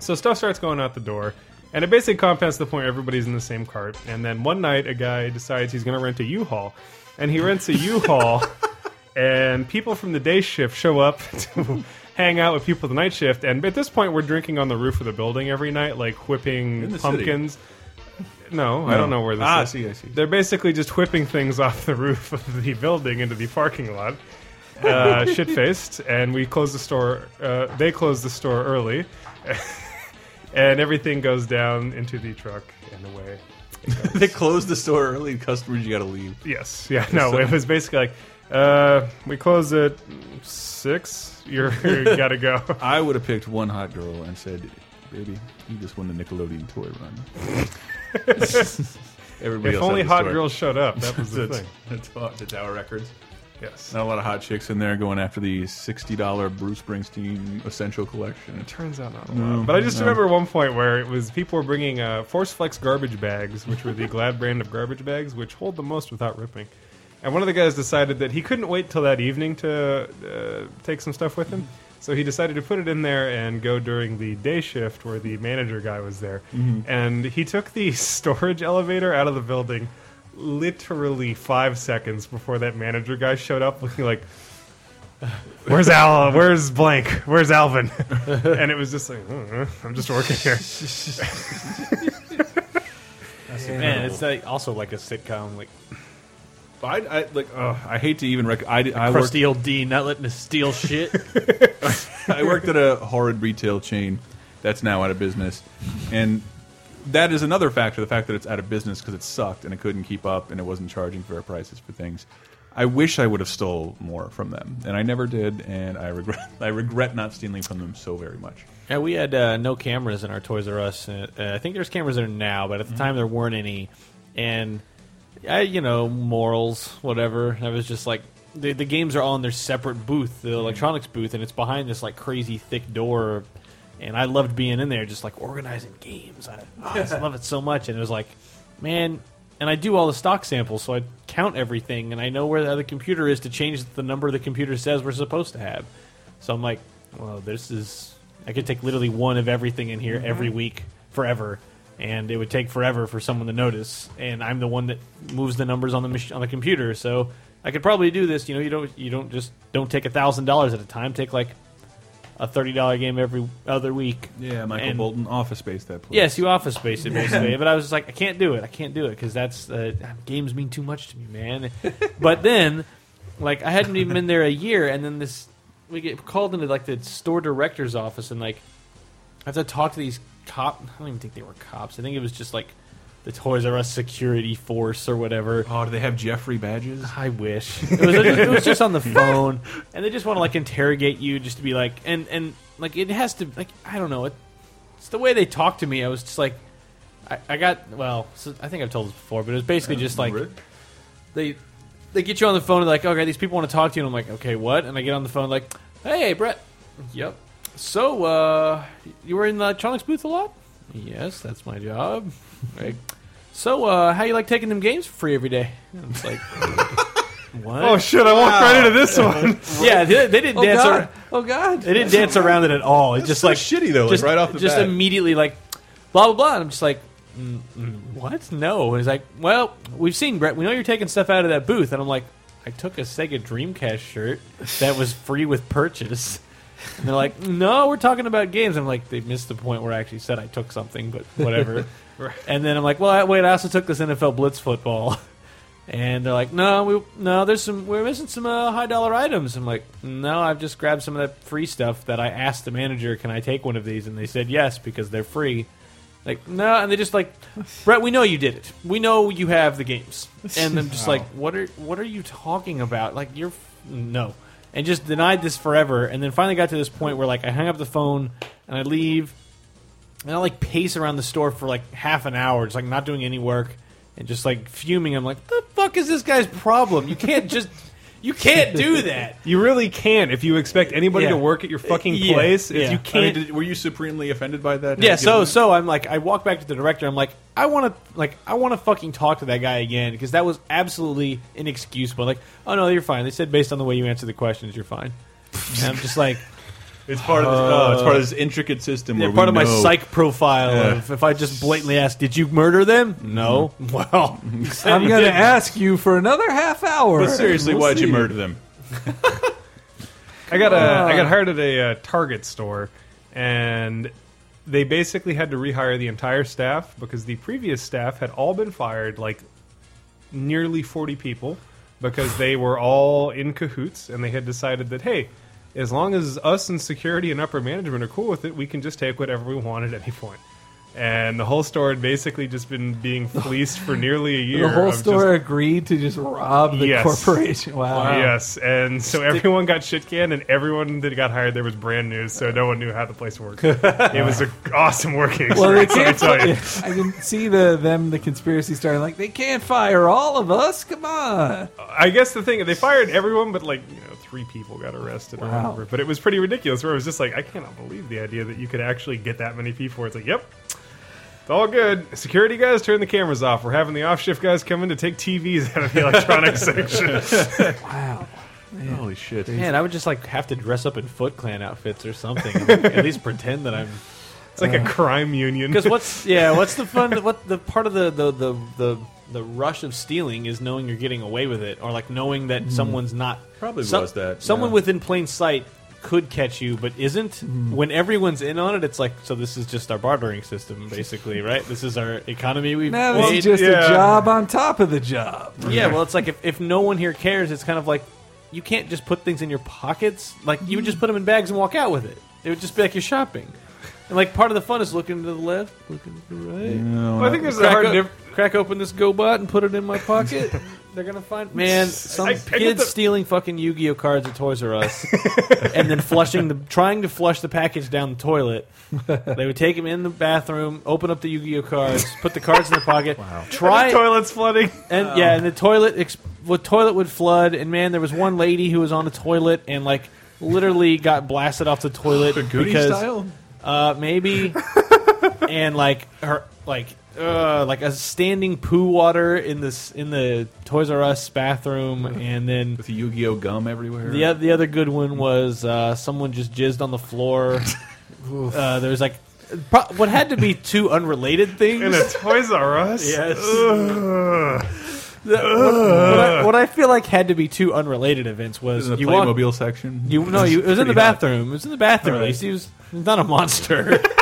so stuff starts going out the door, and it basically compounds to the point where everybody's in the same cart. And then one night, a guy decides he's going to rent a U-Haul, and he rents a U-Haul, [LAUGHS] and people from the day shift show up [LAUGHS] to hang out with people the night shift. And at this point, we're drinking on the roof of the building every night, like whipping pumpkins. city. No, I don't know where this Ah, I is. see, I see. They're basically just whipping things [LAUGHS] off the roof of the building into the parking lot. Uh, [LAUGHS] shit faced, and we close the store. Uh, they close the store early, [LAUGHS] and everything goes down into the truck and away. they closed the store early. Customers, you got to leave. Yes, yeah, no, it was basically like, uh, we close at six. You're you gotta go. I would have picked one hot girl and said, "Baby, you just won the Nickelodeon toy run." [LAUGHS] Everybody If else only had the hot store. girls showed up, that was the That's- thing. That's, that's Tower Records. Yes. Not a lot of hot chicks in there going after the sixty dollar Bruce Springsteen Essential Collection. It turns out not a no, lot. But I just no. remember one point where it was people were bringing uh, Force Flex garbage bags, which were the [LAUGHS] Glad brand of garbage bags, which hold the most without ripping. And one of the guys decided that he couldn't wait till that evening to uh, take some stuff with him. So he decided to put it in there and go during the day shift where the manager guy was there. Mhm. And he took the [LAUGHS] storage elevator out of the building literally five seconds before that manager guy showed up looking like, Where's Al? Where's blank? Where's Alvin? [LAUGHS] and it was just like, "Uh, I'm just working here. [LAUGHS] Man, it's like also like a sitcom, like I, I like. Uh, I hate to even. Rec- I, I worked, crusty old Dean not letting us steal shit. [LAUGHS] I worked at a horrid retail chain that's now out of business, and that is another factor. The fact that it's out of business because it sucked and it couldn't keep up and it wasn't charging fair prices for things. I wish I would have stole more from them, and I never did, and I regret. [LAUGHS] I regret not stealing from them so very much. Yeah, we had uh, no cameras in our Toys R Us. Uh, I think there's cameras there now, but at the Mm-hmm. time there weren't any. And I, you know, morals, whatever. I was just like, the, the games are all in their separate booth, the electronics booth, and it's behind this like crazy thick door. And I loved being in there, just like organizing games. I, oh, I just [LAUGHS] love it so much. And it was like, man. And I do all the stock samples, so I count everything, and I know where the other computer is to change the number the computer says we're supposed to have. So I'm like, well, this is. I could take literally one of everything in here Mhm. every week forever, and it would take forever for someone to notice. And I'm the one that moves the numbers on the mach- on the computer, so I could probably do this. You know, you don't you don't just don't take a thousand dollars at a time. Take like a thirty dollar game every other week. Yeah, Michael And- Bolton Office Space that place. Yes, you office space it basically. but I was just like, I can't do it. I can't do it because that's uh, games mean too much to me, man. [LAUGHS] but then, like, I hadn't even been there a year, and then this we get called into like the store director's office, and like I have to talk to these cop. I don't even think they were cops. I think it was just like the Toys R Us security force or whatever. Oh, do they have Geoffrey badges? I wish it was. it was just on the [LAUGHS] phone, and they just want to like interrogate you, just to be like, and and like it has to like I don't know. It, it's the way they talk to me. I was just like, I, I got well. So I think I've told this before, but it was basically uh, just like they they get you on the phone and like, okay, these people want to talk to you, and I'm like, okay, what? And I get on the phone like, hey, Brett. Yep. So, uh, you were in the electronics booth a lot? Yes, that's my job. Right. So, uh, how you like taking them games for free every day? And it's like, [LAUGHS] what? Oh, shit, I walked right into this one. [LAUGHS] yeah, they, they didn't Oh, dance. God. Around, Oh God! they didn't dance around it at all. It's just so like shitty, though, like, just, right off the just bat. immediately like blah blah blah. And I'm just like, mm, mm, what? No. And he's like, well, we've seen Brett. We know you're taking stuff out of that booth. And I'm like, I took a Sega Dreamcast shirt that was free with purchase. And they're like, no, we're talking about games. I'm like, they missed the point where I actually said I took something, but whatever. [LAUGHS] And then I'm like, well, wait, I also took this NFL Blitz football. [LAUGHS] And they're like, no, we no, there's some we're missing some uh, high dollar items. I'm like, no, I've just grabbed some of that free stuff that I asked the manager, can I take one of these? And they said yes because they're free. Like no, and they just like, [LAUGHS] Brett, we know you did it. We know you have the games. And I'm just Wow. like, what are what are you talking about? Like you're f- no. And just denied this forever. And then finally got to this point where like I hung up the phone and I leave, and I like pace around the store for like half an hour, just like not doing any work and just like fuming. I'm like, the fuck is this guy's problem? You can't just. You can't do that. [LAUGHS] You really can't if you expect anybody Yeah. to work at your fucking Yeah. place. Yeah. If you I mean, can't, did, were you supremely offended by that? Yeah, so so I'm like I walk back to the director. I'm like I want to like I want to fucking talk to that guy again because that was absolutely inexcusable. Like oh no, you're fine. They said based on the way you answer the questions, you're fine. And I'm just like it's part of this, uh, oh, it's part of this intricate system. yeah, where part we of my psych profile. Yeah. Of if I just blatantly ask, did you murder them? No. Mm-hmm. [LAUGHS] Well, I'm going to ask you for another half hour. But seriously, We'll why'd you murder them? [LAUGHS] I got a I got uh. hired at a uh, Target store, and they basically had to rehire the entire staff because the previous staff had all been fired, like nearly forty people, because they were all in cahoots, and they had decided that hey, as long as us and security and upper management are cool with it, we can just take whatever we want at any point. And the whole store had basically just been being [LAUGHS] fleeced for nearly a year. The whole store agreed to just rob the Yes. corporation. Wow. Yes, and so everyone got shit canned, and everyone that got hired there was brand new, so no one knew how the place worked. it was an [LAUGHS] awesome working Well, experience, can't. let me tell you. [LAUGHS] I can see the them the conspiracy starting. Like they can't fire all of us. Come on. I guess the thing they fired everyone, but like you know, three people got arrested. Or whatever. But it was pretty ridiculous. Where it was just like, I cannot believe the idea that you could actually get that many people. It's like, yep. It's all good. Security guys, turn the cameras off. We're having the off shift guys come in to take TVs out of the electronics [LAUGHS] section. Wow. Holy shit! man, I would just like have to dress up in Foot Clan outfits or something. at least pretend that I'm. It's like a uh. crime union. Because what's yeah, what's the fun? [LAUGHS] What the part of the the, the the the rush of stealing is knowing you're getting away with it, or like knowing that hmm. someone's not Probably some- was that, someone yeah. within plain sight could catch you, but isn't. Hmm. When everyone's in on it, it's like so. This is just our bartering system, basically, right? This is our economy we've Now this made. is just yeah. a job on top of the job. Yeah, well, it's like if, if no one here cares, it's kind of like you can't just put things in your pockets. Like you would just hmm. put them in bags and walk out with it. It would just be like you're shopping. And like part of the fun is looking to the left, looking to the right. Oh, well, I think there's a Crack, hard o- difference. crack open this GoBot and put it in my pocket. [LAUGHS] They're gonna find [LAUGHS] man. Some I- I get kids the- stealing fucking Yu-Gi-Oh cards at Toys R Us, [LAUGHS] and then flushing the, trying to flush the package down the toilet. They would take them in the bathroom, open up the Yu-Gi-Oh cards, put the cards in their pocket, try Toilets flooding. and oh. yeah, and the toilet, ex- the toilet would flood. And man, there was one lady who was on the toilet and like literally got blasted off the toilet Goody because style. Uh, maybe, [LAUGHS] and like her like uh, like a standing poo water in this in the Toys R Us bathroom, and then with the Yu-Gi-Oh gum everywhere. the the other good one was uh, someone just jizzed on the floor. [LAUGHS] uh, there was like pro- what had to be two unrelated things. In a Toys R Us? [LAUGHS] Yes. Ugh. The- what, what I, what I feel like had to be two unrelated events was in the you walk, Playmobil section. you no, you, it was in the Pretty hot. bathroom. It was in the bathroom. At least he was he's not a monster. [LAUGHS]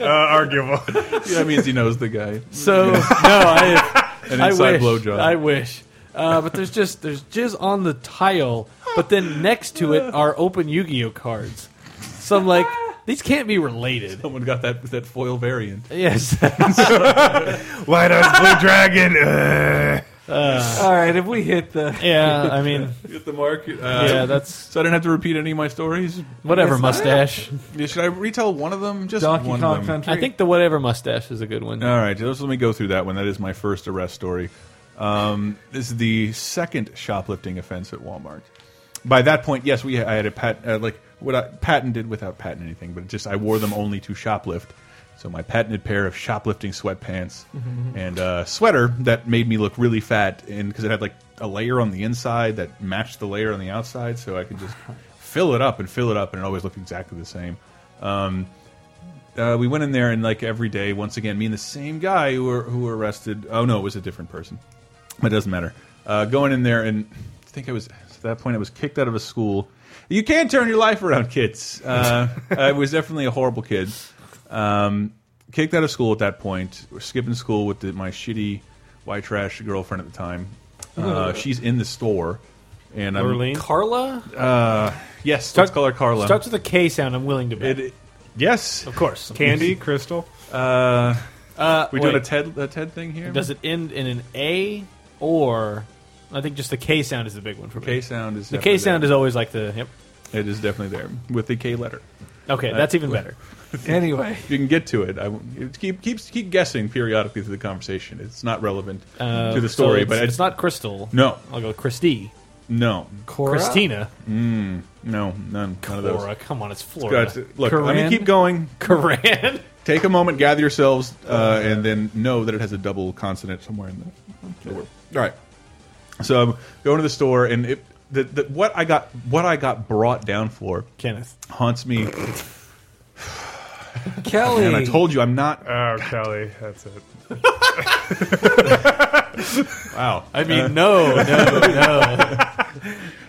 Uh, arguable. that means he knows the guy. so [LAUGHS] no, I An I inside wish blowjob. I wish. Uh, but there's just there's jizz on the tile, but then next to it are open Yu-Gi-Oh cards. So I'm like, these can't be related. [LAUGHS] Someone got that that foil variant. Yes. [LAUGHS] White Eyes Blue Dragon. Ugh. [LAUGHS] All right, if we hit the yeah. I mean, hit the mark. Uh, yeah. That's So I didn't have to repeat any of my stories. whatever mustache. Yeah, Should I retell one of them? Just Donkey one Kong of them. Country, I think the whatever mustache is a good one. All right, just let me go through that one. That is my first arrest story. Um, this is the second shoplifting offense at Walmart. By that point, yes, we I had a pat uh, like what I patented without patent anything, but it just I wore them only to shoplift. So my patented pair of shoplifting sweatpants and a sweater that made me look really fat, and because it had like a layer on the inside that matched the layer on the outside, so I could just [LAUGHS] fill it up and fill it up, and it always looked exactly the same. Um, uh, we went in there and like every day, once again, me and the same guy who were who were arrested. Oh no, it was a different person. It doesn't matter. Uh, going in there and I think I was at that point I was kicked out of a school. You can't turn your life around, kids. Uh, [LAUGHS] I was definitely a horrible kid. Um, kicked out of school at that point. Skipping school with the, my shitty white trash girlfriend at the time. Uh, she's in the store, and I'm Lurleen? Carla? Uh, yes, Start- let's call her Carla. Starts with a K sound. I'm willing to bet. It- yes, of course. [LAUGHS] Candy, [LAUGHS] Crystal. Uh, Uh, we doing a. Ted a Ted thing here? Does it end in an A or I think just the K sound is the big one for me. K sound is the K definitely sound there. is always like the. Yep. It is definitely there with the K letter. Okay, that's even better. [LAUGHS] Anyway, you can get to it. I won't- keep keep keep guessing periodically through the conversation. It's not relevant Uh, to the so story, it's, but it's not Crystal. No. I'll go Christy. No, Cora? Christina. Mm, no, none, none of those. Cora. Come on, it's Florida. Guys, look, let me Corinne? keep going. Coran. [LAUGHS] Take a moment, gather yourselves, uh, and then know that it has a double consonant somewhere in the, the word. All right. So I'm going to the store, and it, the, the, what I got what I got brought down for Kenneth. haunts me. Kelly. And I told you I'm not. Oh, Kelly, that's it. [LAUGHS] Wow. I mean, no, no, no.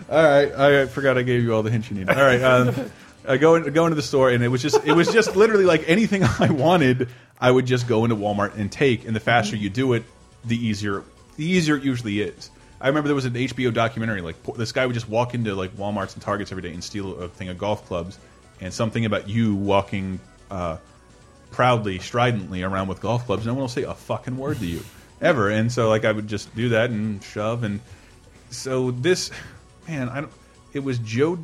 All right, I forgot I gave you all the hints you needed. All right, um, I go in, go into the store, and it was just it was just literally like anything [LAUGHS] I wanted, I would just go into Walmart and take. And the faster you do it, the easier the easier it usually is. I remember there was an HBO documentary like this guy would just walk into like WalMarts and Targets every day and steal a thing of golf clubs, and something about you walking uh, proudly, stridently around with golf clubs, no one will say a fucking word to you [LAUGHS] ever. And so like I would just do that and shove and so this man, I don't. It was Joe,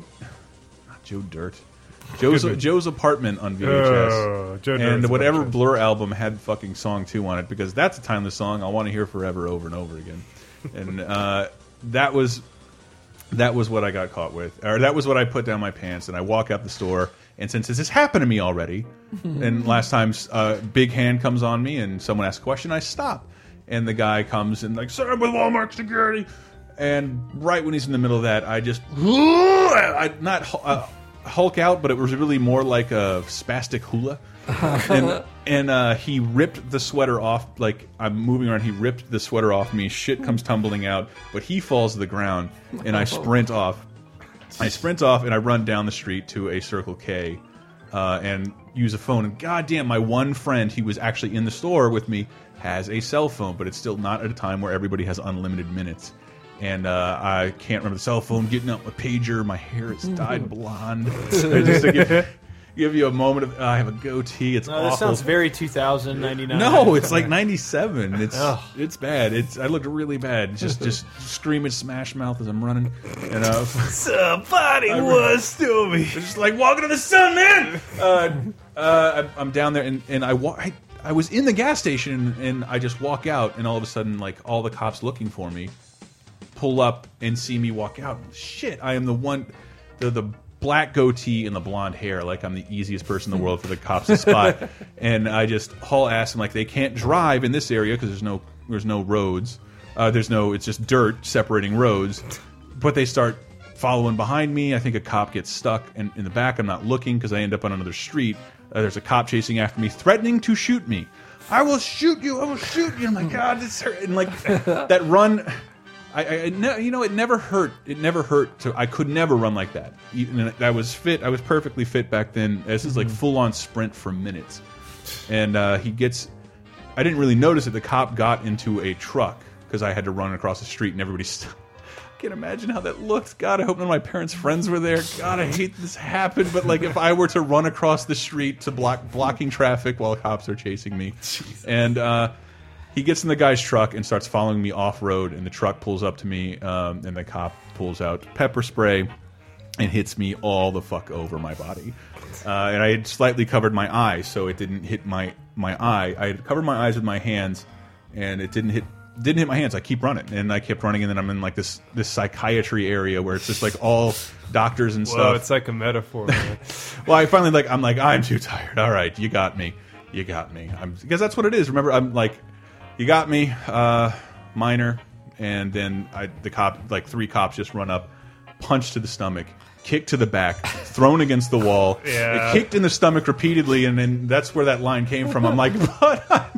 not Joe Dirt. [LAUGHS] Joe's Joe's apartment on VHS, Oh, Joe Dirt's and whatever. Blur album had fucking song two on it because that's a timeless song I want to hear forever, over and over again. And uh, that was that was what I got caught with, or that was what I put down my pants, and I walk out the store. And since this has happened to me already, [LAUGHS] and last time uh, Big Hand comes on me and someone asks a question, I stop, and the guy comes and like, "Sir, I'm with Walmart security," and right when he's in the middle of that, I just, [LAUGHS] I not uh, Hulk out, but it was really more like a spastic hula, [LAUGHS] and and uh, he ripped the sweater off. Like I'm moving around, he ripped the sweater off me. Shit comes tumbling out, but he falls to the ground, and I sprint off. I sprint off and I run down the street to a Circle K uh, and use a phone. And goddamn, my one friend, he was actually in the store with me, has a cell phone, but it's still not at a time where everybody has unlimited minutes. And uh, I can't remember the cell phone, getting up my pager, my hair is dyed [LAUGHS] blonde. Just to give, you a moment of, I have a goatee, it's No, awful. this sounds very 2099. No, it's like '97. It's it's bad. It's I looked really bad. Just just [LAUGHS] screaming Smash Mouth as I'm running, and [LAUGHS] uh, Somebody was to me. just like walking to the sun, man. Uh, uh, I'm, I'm down there, and and I, wa I I was in the gas station, and I just walk out, and all of a sudden, like all the cops looking for me, pull up and see me walk out. Shit, I am the one, the the black goatee and the blonde hair. Like I'm the easiest person in the world for the cops to spot. [LAUGHS] and I just haul ass. and like, they can't drive in this area because there's no there's no roads. Uh, there's no it's just dirt separating roads. But they start following behind me. I think a cop gets stuck in, in the back. I'm not looking because I end up on another street. Uh, there's a cop chasing after me, threatening to shoot me. I will shoot you. I will shoot you. I'm like, God, this hurt. And like [LAUGHS] that run, I, I, I ne you know, it never hurt. It never hurt. To I could never run like that. Even I was fit. I was perfectly fit back then. This is like full on sprint for minutes. And uh, he gets. I didn't really notice it. The cop got into a truck because I had to run across the street, and everybody. [LAUGHS] I can't imagine how that looked. God, I hope none of my parents' friends were there. God, I hate this happened. But like, if I were to run across the street to block blocking traffic while cops are chasing me, [LAUGHS] and uh, he gets in the guy's truck and starts following me off road, and the truck pulls up to me, um, and the cop pulls out pepper spray and hits me all the fuck over my body. Uh, and I had slightly covered my eyes, so it didn't hit my my eye. I had covered my eyes with my hands, and it didn't hit didn't hit my hands. I keep running, and I kept running, and then I'm in like this this psychiatry area where it's just like all doctors and Whoa, stuff. it's like a metaphor. [LAUGHS] well, I finally like I'm like I'm too tired. All right, you got me. You got me. I'm because that's what it is. Remember, I'm like, you got me. Uh, minor, and then I the cop like three cops just run up, punch to the stomach. Kick to the back, thrown against the wall. [LAUGHS] Yeah. Kicked in the stomach repeatedly, and then that's where that line came from. I'm like, [LAUGHS] but I'm,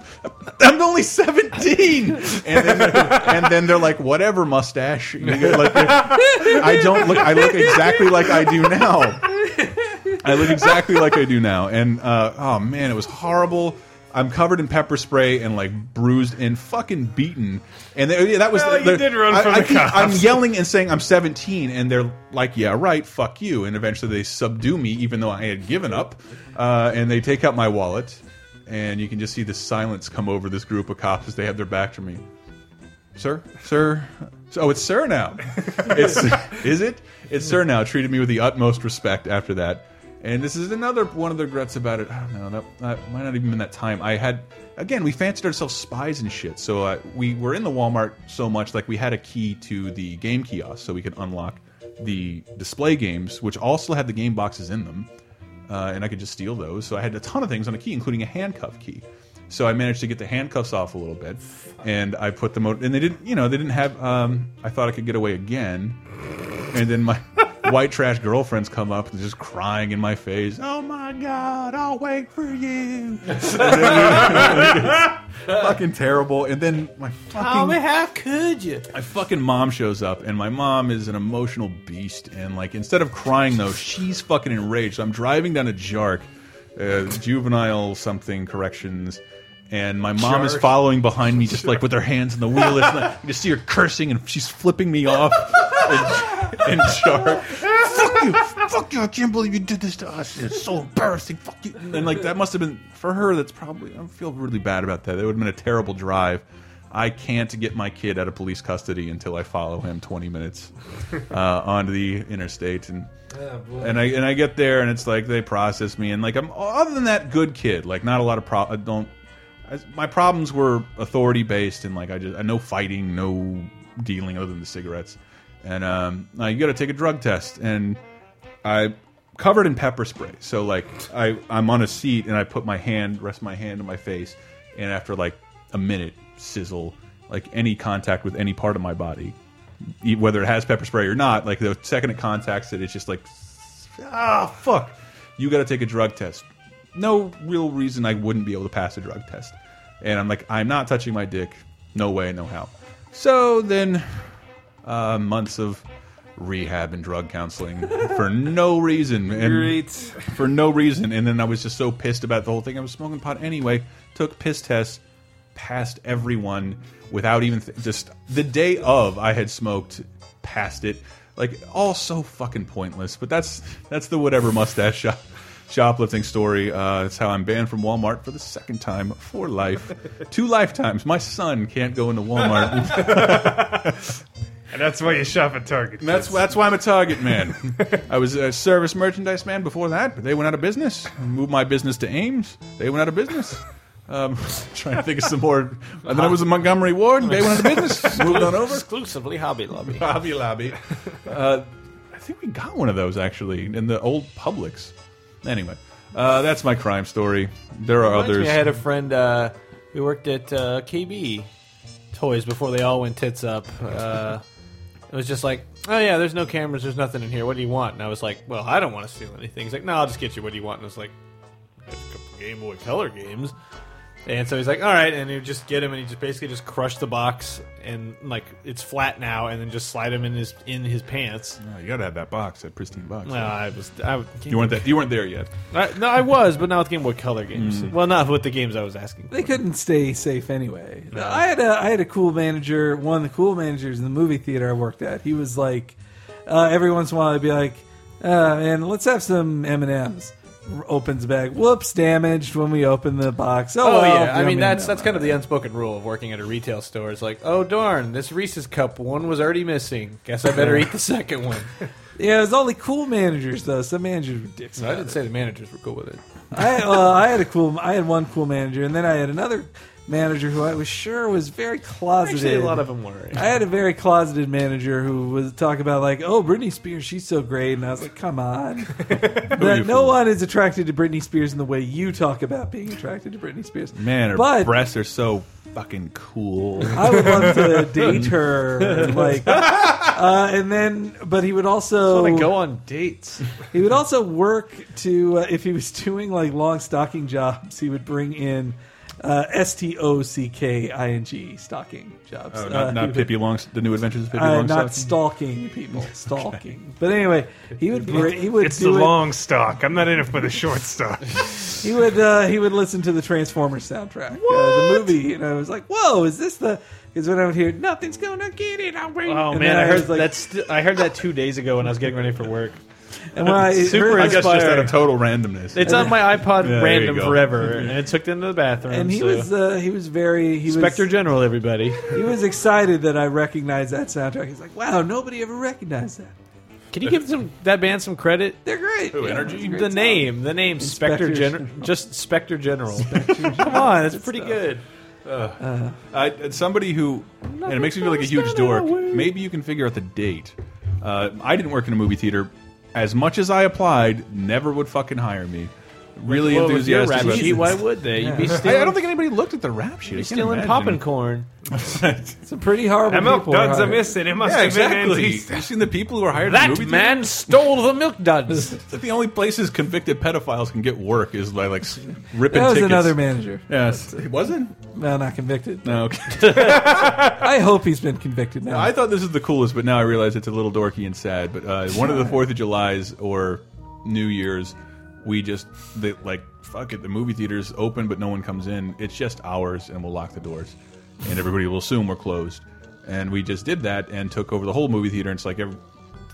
I'm only 17, and then, and then they're like, whatever, mustache. Like, I don't look. I look exactly like I do now. I look exactly like I do now, and uh, oh man, it was horrible. I'm covered in pepper spray and like bruised and fucking beaten. And they, yeah, that was Well, you did run I, from I, the cops. I'm [LAUGHS] yelling and saying I'm 17, and they're like, "Yeah, right, fuck you." And eventually they subdue me, even though I had given up. Uh, and they take out my wallet, and you can just see the silence come over this group of cops as they have their back to me. Sir, sir, So oh, it's Sir now. [LAUGHS] It's is it? It's Sir now. Treated me with the utmost respect after that. And this is another one of the regrets about it. I don't know. That, that might not even been that time. I had again. We fancied ourselves spies and shit. So uh, we were in the Walmart so much, like we had a key to the game kiosk, so we could unlock the display games, which also had the game boxes in them, uh, and I could just steal those. So I had a ton of things on a key, including a handcuff key. So I managed to get the handcuffs off a little bit, and I put them out. And they didn't, you know, they didn't have. Um, I thought I could get away again, and then my white trash girlfriends come up and just crying in my face. Oh my god, I'll wait for you. [LAUGHS] fucking terrible. And then my fucking how could you? my fucking mom shows up, and my mom is an emotional beast. And like, instead of crying though, she's fucking enraged. So I'm driving down a Jark, uh, juvenile something corrections, and my mom is following behind me, just like with her hands on the wheel. It's like, [LAUGHS] you just see her cursing, and she's flipping me off. And, and Jark, fuck you, fuck you! I can't believe you did this to us. It's so embarrassing. Fuck you. And like that must have been for her. That's probably I feel really bad about that. That would have been a terrible drive. I can't get my kid out of police custody until I follow him 20 minutes [LAUGHS] uh, onto the interstate, and and I and I get there, and it's like they process me, and like I'm other than that, good kid. Like not a lot of pro. I don't. My problems were authority based, and like I just I no fighting, no dealing other than the cigarettes, and um, you got to take a drug test, and I covered in pepper spray. So like I I'm on a seat and I put my hand rest my hand on my face. And after like a minute sizzle like any contact with any part of my body whether it has pepper spray or not like the second it contacts it it's just like ah fuck. You got to take a drug test no real reason I wouldn't be able to pass a drug test. And I'm like I'm not touching my dick. No way no how. So then uh, months of rehab and drug counseling [LAUGHS] for no reason. And Great. for no reason. And then I was just so pissed about the whole thing. I was smoking pot anyway. Took piss tests. Passed everyone without even th just the day of I had smoked passed it. Like all so fucking pointless. But that's that's the whatever mustache shop shoplifting story uh it's how I'm banned from Walmart for the second time for life [LAUGHS] two lifetimes my son can't go into Walmart [LAUGHS] And that's why you shop at Target. That's that's why I'm a Target man. I was a service merchandise man before that, but they went out of business. I moved my business to Ames. They went out of business. Um, [LAUGHS] trying to think of some more. And then I was in Montgomery Ward, and they went out of business. Moved on over. Exclusively Hobby Lobby. Hobby Lobby. Uh, I think we got one of those actually in the old Publix. Anyway, uh, that's my crime story. There are Reminds others. me, I had a friend uh, who worked at uh, KB Toys before they all went tits up. Uh, it was just like, oh yeah, there's no cameras, there's nothing in here. What do you want? And I was like, well, I don't want to steal anything. He's like, no, I'll just get you. What do you want? And I was like, a couple Game Boy Color games. And so he's like, all right, and he would just get him, and he just basically just crushed the box, and like it's flat now, and then just slide him in his in his pants. Oh, you gotta have that box, that pristine box. Well, I was, I, you weren't that. You weren't there yet. I, no, I was, but not with Game Boy Color games. Mm. Well, not with the games I was asking. They couldn't stay safe anyway. I had a I had a cool manager, one of the cool managers in the movie theater I worked at. He was like, uh, every once in a while, I'd be like, uh, "Man, let's have some M and M's." Opens the bag. Whoops, damaged when we open the box. Oh, Oh well, yeah, I mean that's that's kind of the unspoken rule of working at a retail store. It's like, oh darn, this Reese's cup one was already missing. Guess I better eat the second one. [LAUGHS] [LAUGHS] yeah. It was only cool managers though. Some managers were dicks. I didn't say the managers were cool with it. I uh, I had a cool. I had one cool manager, and then I had another manager who I was sure was very closeted. Actually, a lot of them were. I had a very closeted manager who was talk about like, oh, Britney Spears, she's so great, and I was like, come on, [LAUGHS] That no one is attracted to Britney Spears in the way you talk about being attracted to Britney Spears. Man, her but breasts are so fucking cool. I would love to [LAUGHS] date her, and like, uh, and then, but he would also want to go on dates. [LAUGHS] He would also work to uh, if he was doing like long stocking jobs, he would bring in uh, S T O C K I N G stalking jobs. Oh, Uh, not, he not Pippi Longs, the New Adventures of Pippi uh, Longstocking. not stalking people, stalking. But anyway, he would br- he would It's the it- long stock. I'm not in it for the short stock. [LAUGHS] he would uh, he would listen to the Transformers soundtrack, uh, the movie, and I was like, "Whoa, is this the?" Because when I would hear "Nothing's gonna get it," I'm waiting. Oh And man, then I heard like, that's. I heard that two days ago when I was getting ready for work. And when I [LAUGHS] Super heard- I guess just out of total randomness. It's on my iPod Yeah, there random go. forever, and it took them to the bathroom. and he so- was uh, he was very he Inspector was General, everybody. he was excited that I recognized that soundtrack. He's like, "Wow, nobody ever recognized that. Can you give some that band some credit? They're great." Who, Energy? it's a great The song. name, the name, Spectre Inspector General, General. just Spectre General. Come on, that's pretty good. I, it's somebody who, and it makes me feel like a huge dork. Maybe you can figure out the date. Uh, I didn't work in a movie theater. As much as I applied, never would fucking hire me. Really Well, enthusiastic. rap sheet, why would they? You'd be stealing, I, I don't think anybody looked at the rap sheet. I can't stealing popping corn. [LAUGHS] It's a pretty horrible. That milk people are duds are missing. It must Yeah, have been exactly. Antista. You've seen the people who are hired That movie man theaters? stole the milk duds. [LAUGHS] It's like the only places convicted pedophiles can get work is by like ripping That was tickets. another manager. Yes, he wasn't. No, not convicted. No, okay. [LAUGHS] I hope he's been convicted now. I thought this is the coolest, but now I realize it's a little dorky and sad. But uh, one of the Fourth of July's or New Year's, we just they, like fuck it. The movie theater's open, but no one comes in. It's just ours, and we'll lock the doors, and everybody will assume we're closed. And we just did that and took over the whole movie theater. And it's like every,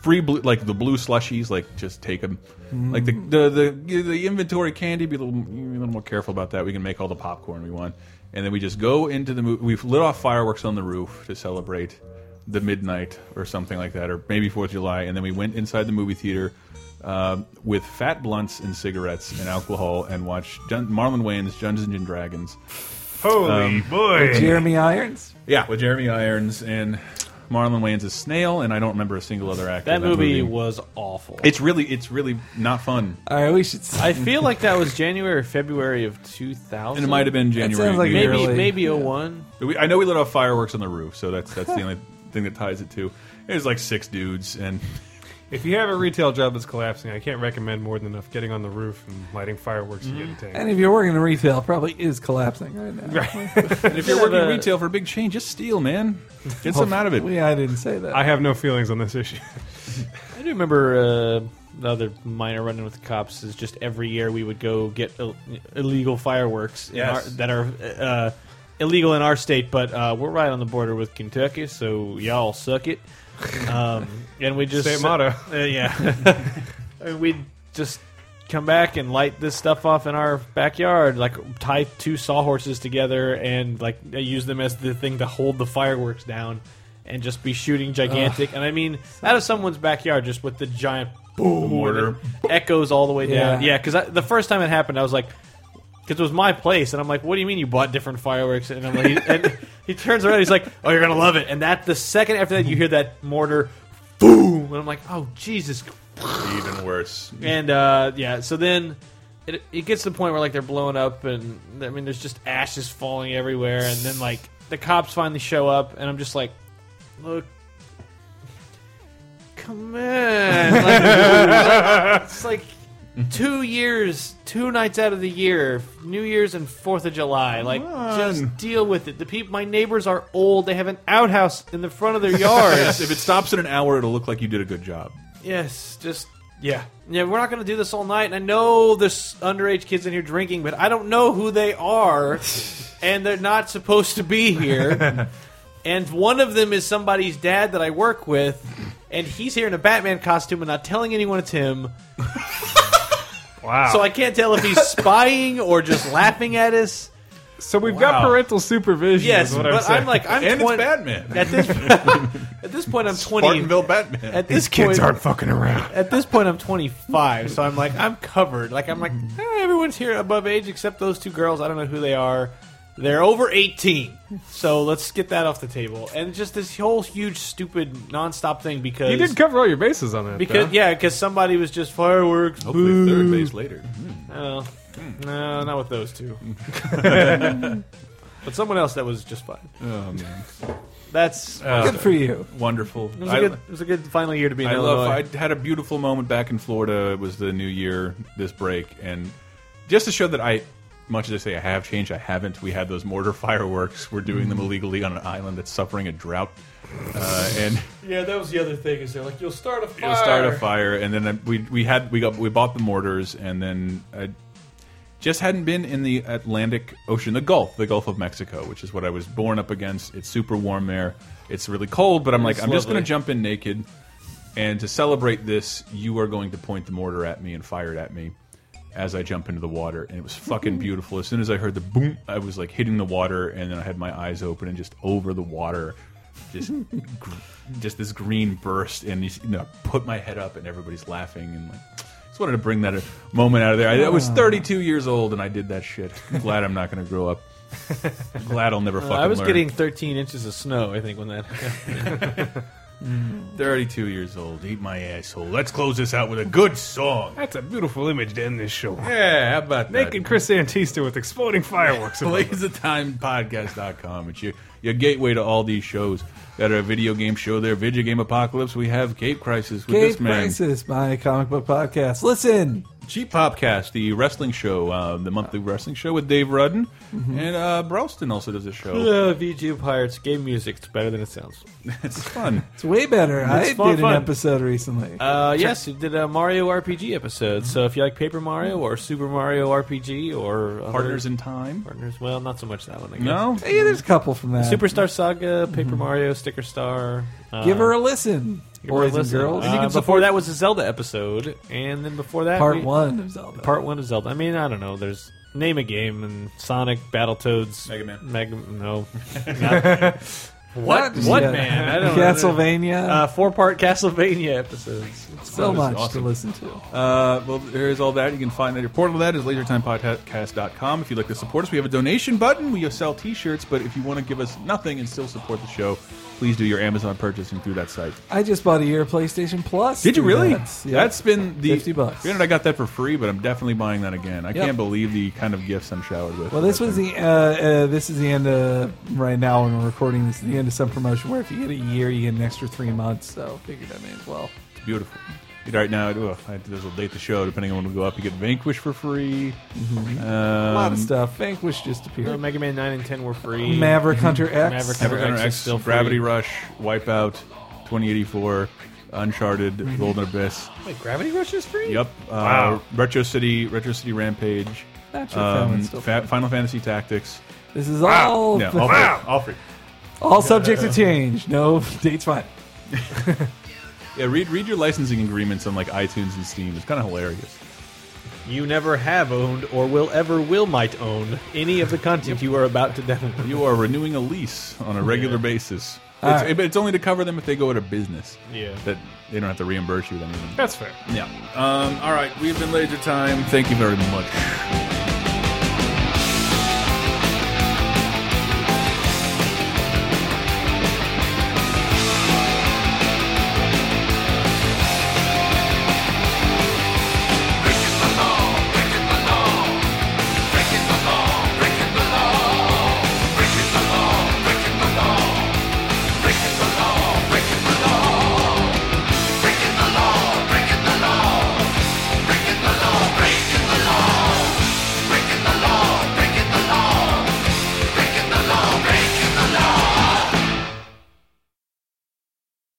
free blue, like the blue slushies, like just take them. Like the, mm. the the the inventory candy, be a little, be a little more careful about that. We can make all the popcorn we want, and then we just go into the movie. We've lit off fireworks on the roof to celebrate the midnight or something like that, or maybe Fourth of July, and then we went inside the movie theater. Uh, with fat blunts and cigarettes and alcohol, and watch Dun Marlon Wayans' Dungeons and Dragons. Holy Um, boy. Jeremy Irons. Yeah, with Jeremy Irons and Marlon Wayans as Snail, and I don't remember a single other actor. That in movie was awful. It's really, it's really not fun. All right, we should. I feel like that was January or February of 2000. And it might have been That January. sounds like maybe early. maybe 01. But we, I know we lit off fireworks on the roof, so that's that's the only thing that ties it to. It was like six dudes, and If you have a retail job that's collapsing, I can't recommend more than enough getting on the roof and lighting fireworks and getting tanked. And if you're working in retail, probably is collapsing right now. and [LAUGHS] [LAUGHS] if you're have working a- retail for a big chain, just steal, man. Get some out of it. [LAUGHS] We, I didn't say that. I have no feelings on this issue. I do remember uh, the other minor running with the cops is just every year we would go get Ill illegal fireworks in Yes. our, that are uh, illegal in our state, but uh, we're right on the border with Kentucky, so y'all suck it. Um, [LAUGHS] and we just State motto. [LAUGHS] Uh, yeah, [LAUGHS] we'd just come back and light this stuff off in our backyard, like tie two sawhorses together and like use them as the thing to hold the fireworks down, and just be shooting gigantic. And I mean, out of someone's backyard, just with the giant boom mortar. echoes all the way down. Yeah. Yeah, because the first time it happened, I was like. Because it was my place, and I'm like, "What do you mean you bought different fireworks?" And I'm like, and he turns around, he's like, "Oh, you're gonna love it." And that the second after that, you hear that mortar, boom, and I'm like, "Oh, Jesus Even worse. and uh, yeah, so then it, it gets to the point where like they're blowing up, and I mean, there's just ashes falling everywhere, and then like the cops finally show up, and I'm just like, look. Come on! [LAUGHS] Like, it's like two years, two nights out of the year, New Year's and Fourth of July. Like, on. just deal with it. The people, my neighbors are old. They have an outhouse in the front of their yard. Yes, if it stops in an hour, it'll look like you did a good job. Yes, just yeah, yeah. We're not going to do this all night. And I know there's underage kids in here drinking, but I don't know who they are, [LAUGHS] and they're not supposed to be here. [LAUGHS] and one of them is somebody's dad that I work with, and he's here in a Batman costume and not telling anyone it's him. [LAUGHS] Wow. So I can't tell if he's [LAUGHS] spying or just laughing at us. So we've got Wow. parental supervision. Yes, is what but I'm, I'm, like I'm and 20 it's Batman. at this [LAUGHS] [LAUGHS] at this point I'm 20. Spartanville Batman. At this these kids point, aren't fucking around. at this point I'm 25, so I'm like I'm covered. Like I'm like eh, everyone's here above age except those two girls. I don't know who they are. They're over 18, so let's get that off the table. And just this whole huge, stupid, nonstop thing because You did cover all your bases on that. because though. yeah, because somebody was just fireworks. Hopefully, boo. third base later. Hmm. Oh, no, not with those two. [LAUGHS] but someone else that was just fine. Oh man, That's Good for you. wonderful. it was, I- a good, it was a good final year to be in I love. I had a beautiful moment back in Florida. It was the new year, this break, and just to show that I, much as I say I have changed, I haven't. We had those mortar [LAUGHS] fireworks. We're doing them mm-hmm. illegally on an island that's suffering a drought, uh, and yeah, that was the other thing. Is they're like, you'll start a fire. you'll start a fire, and then uh, we we had we got we bought the mortars, and then. I, just hadn't been in the Atlantic Ocean, the Gulf, the Gulf of Mexico, which is what I was born up against. It's super warm there. It's really cold, but I'm like, It's I'm just going to jump in naked And to celebrate this, you are going to point the mortar at me and fire it at me as I jump into the water. And it was fucking beautiful. As soon as I heard the boom, I was like hitting the water, and then I had my eyes open and just over the water, just gr just this green burst, and you know, put my head up, and everybody's laughing and like. Just wanted to bring that moment out of there. I, I was 32 years old and I did that shit. I'm glad I'm not going to grow up. [LAUGHS] glad I'll never fucking Uh, I was learn. getting 13 inches of snow. I think when that. [LAUGHS] [LAUGHS] happened. 32 years old. Eat my asshole. Let's close this out with a good song. That's a beautiful image to end this show. Yeah, how about that? Naked Chris Antista with exploding fireworks. [LAUGHS] above us. LaserTimePodcast.com. It's your, your gateway to all these shows. Got a video game show there, Vidjagame Apocalypse. We have Cape Crisis with Cape this man. Crisis, my comic book podcast. Listen, Cheap Popcast, the wrestling show, uh, the monthly wrestling show with Dave Rudden. Mm-hmm. And uh, also does a show. Uh, VG Pirates game music. It's better than it sounds. [LAUGHS] it's fun. it's way better. I fun, did fun. an episode recently. Uh, yes, you did a Mario RPG episode. So if you like Paper Mario or Super Mario RPG or Partners in Time. partners, well, not so much that one. I guess. No? yeah, there's a couple from that. Superstar Saga, Paper Mario, Sticker Star. Uh, Give her a listen, give her a boys and listen. girls. Uh, before that was a Zelda episode, and then before that, Part we- one of Zelda. Part one of Zelda. I mean, I don't know. There's name a game and Sonic, Battletoads, Mega Man. Mega no. [LAUGHS] Not- what? Not- What yeah. man? I don't Castlevania. Uh, four part Castlevania episodes. so That is much awesome. to listen to. Uh, well, there's all that. You can find that your portal of that is lasertimepodcast.com. If you'd like to support us, we have a donation button. We sell t-shirts, but if you want to give us nothing and still support the show, please do your Amazon purchasing through that site. I just bought a year of PlayStation Plus. Did you really? that. Yep. That's been the 50 bucks. Granted, I got that for free, but I'm definitely buying that again. I Yep. can't believe the kind of gifts I'm showered with. Well, this was the uh, uh, this is the end of right now when we're recording this. is The end of some promotion where if you get a year, you get an extra three months. So figured I may as well. It's beautiful. Right now, I, this will date the show. Depending on when we go up, you get Vanquish for free. Um, a lot of stuff. Vanquish just appeared. Uh, Mega Man 9 and 10 were free. Maverick [LAUGHS] Hunter X. Maverick Hunter Hunter X, X, is still free. Gravity Rush, Wipeout, 2084, Uncharted, Golden Abyss. Wait, Gravity Rush is free? Yep. Uh, Wow. Retro City, Retro City Rampage. Not sure if that Um, Fa Final Fantasy Tactics. This is all Yeah, all free. All free. all subject to change. No [LAUGHS] dates fine. [LAUGHS] Yeah, read read your licensing agreements on like iTunes and Steam. It's kind of hilarious. You never have owned or will ever will might own any of the content you are about to download. You are renewing a lease on a regular basis. It's, right. but it's only to cover them if they go out of business. Yeah. That they don't have to reimburse you with anything. That's fair. Yeah. Um, all right. We've been Laser Time. Thank you very much.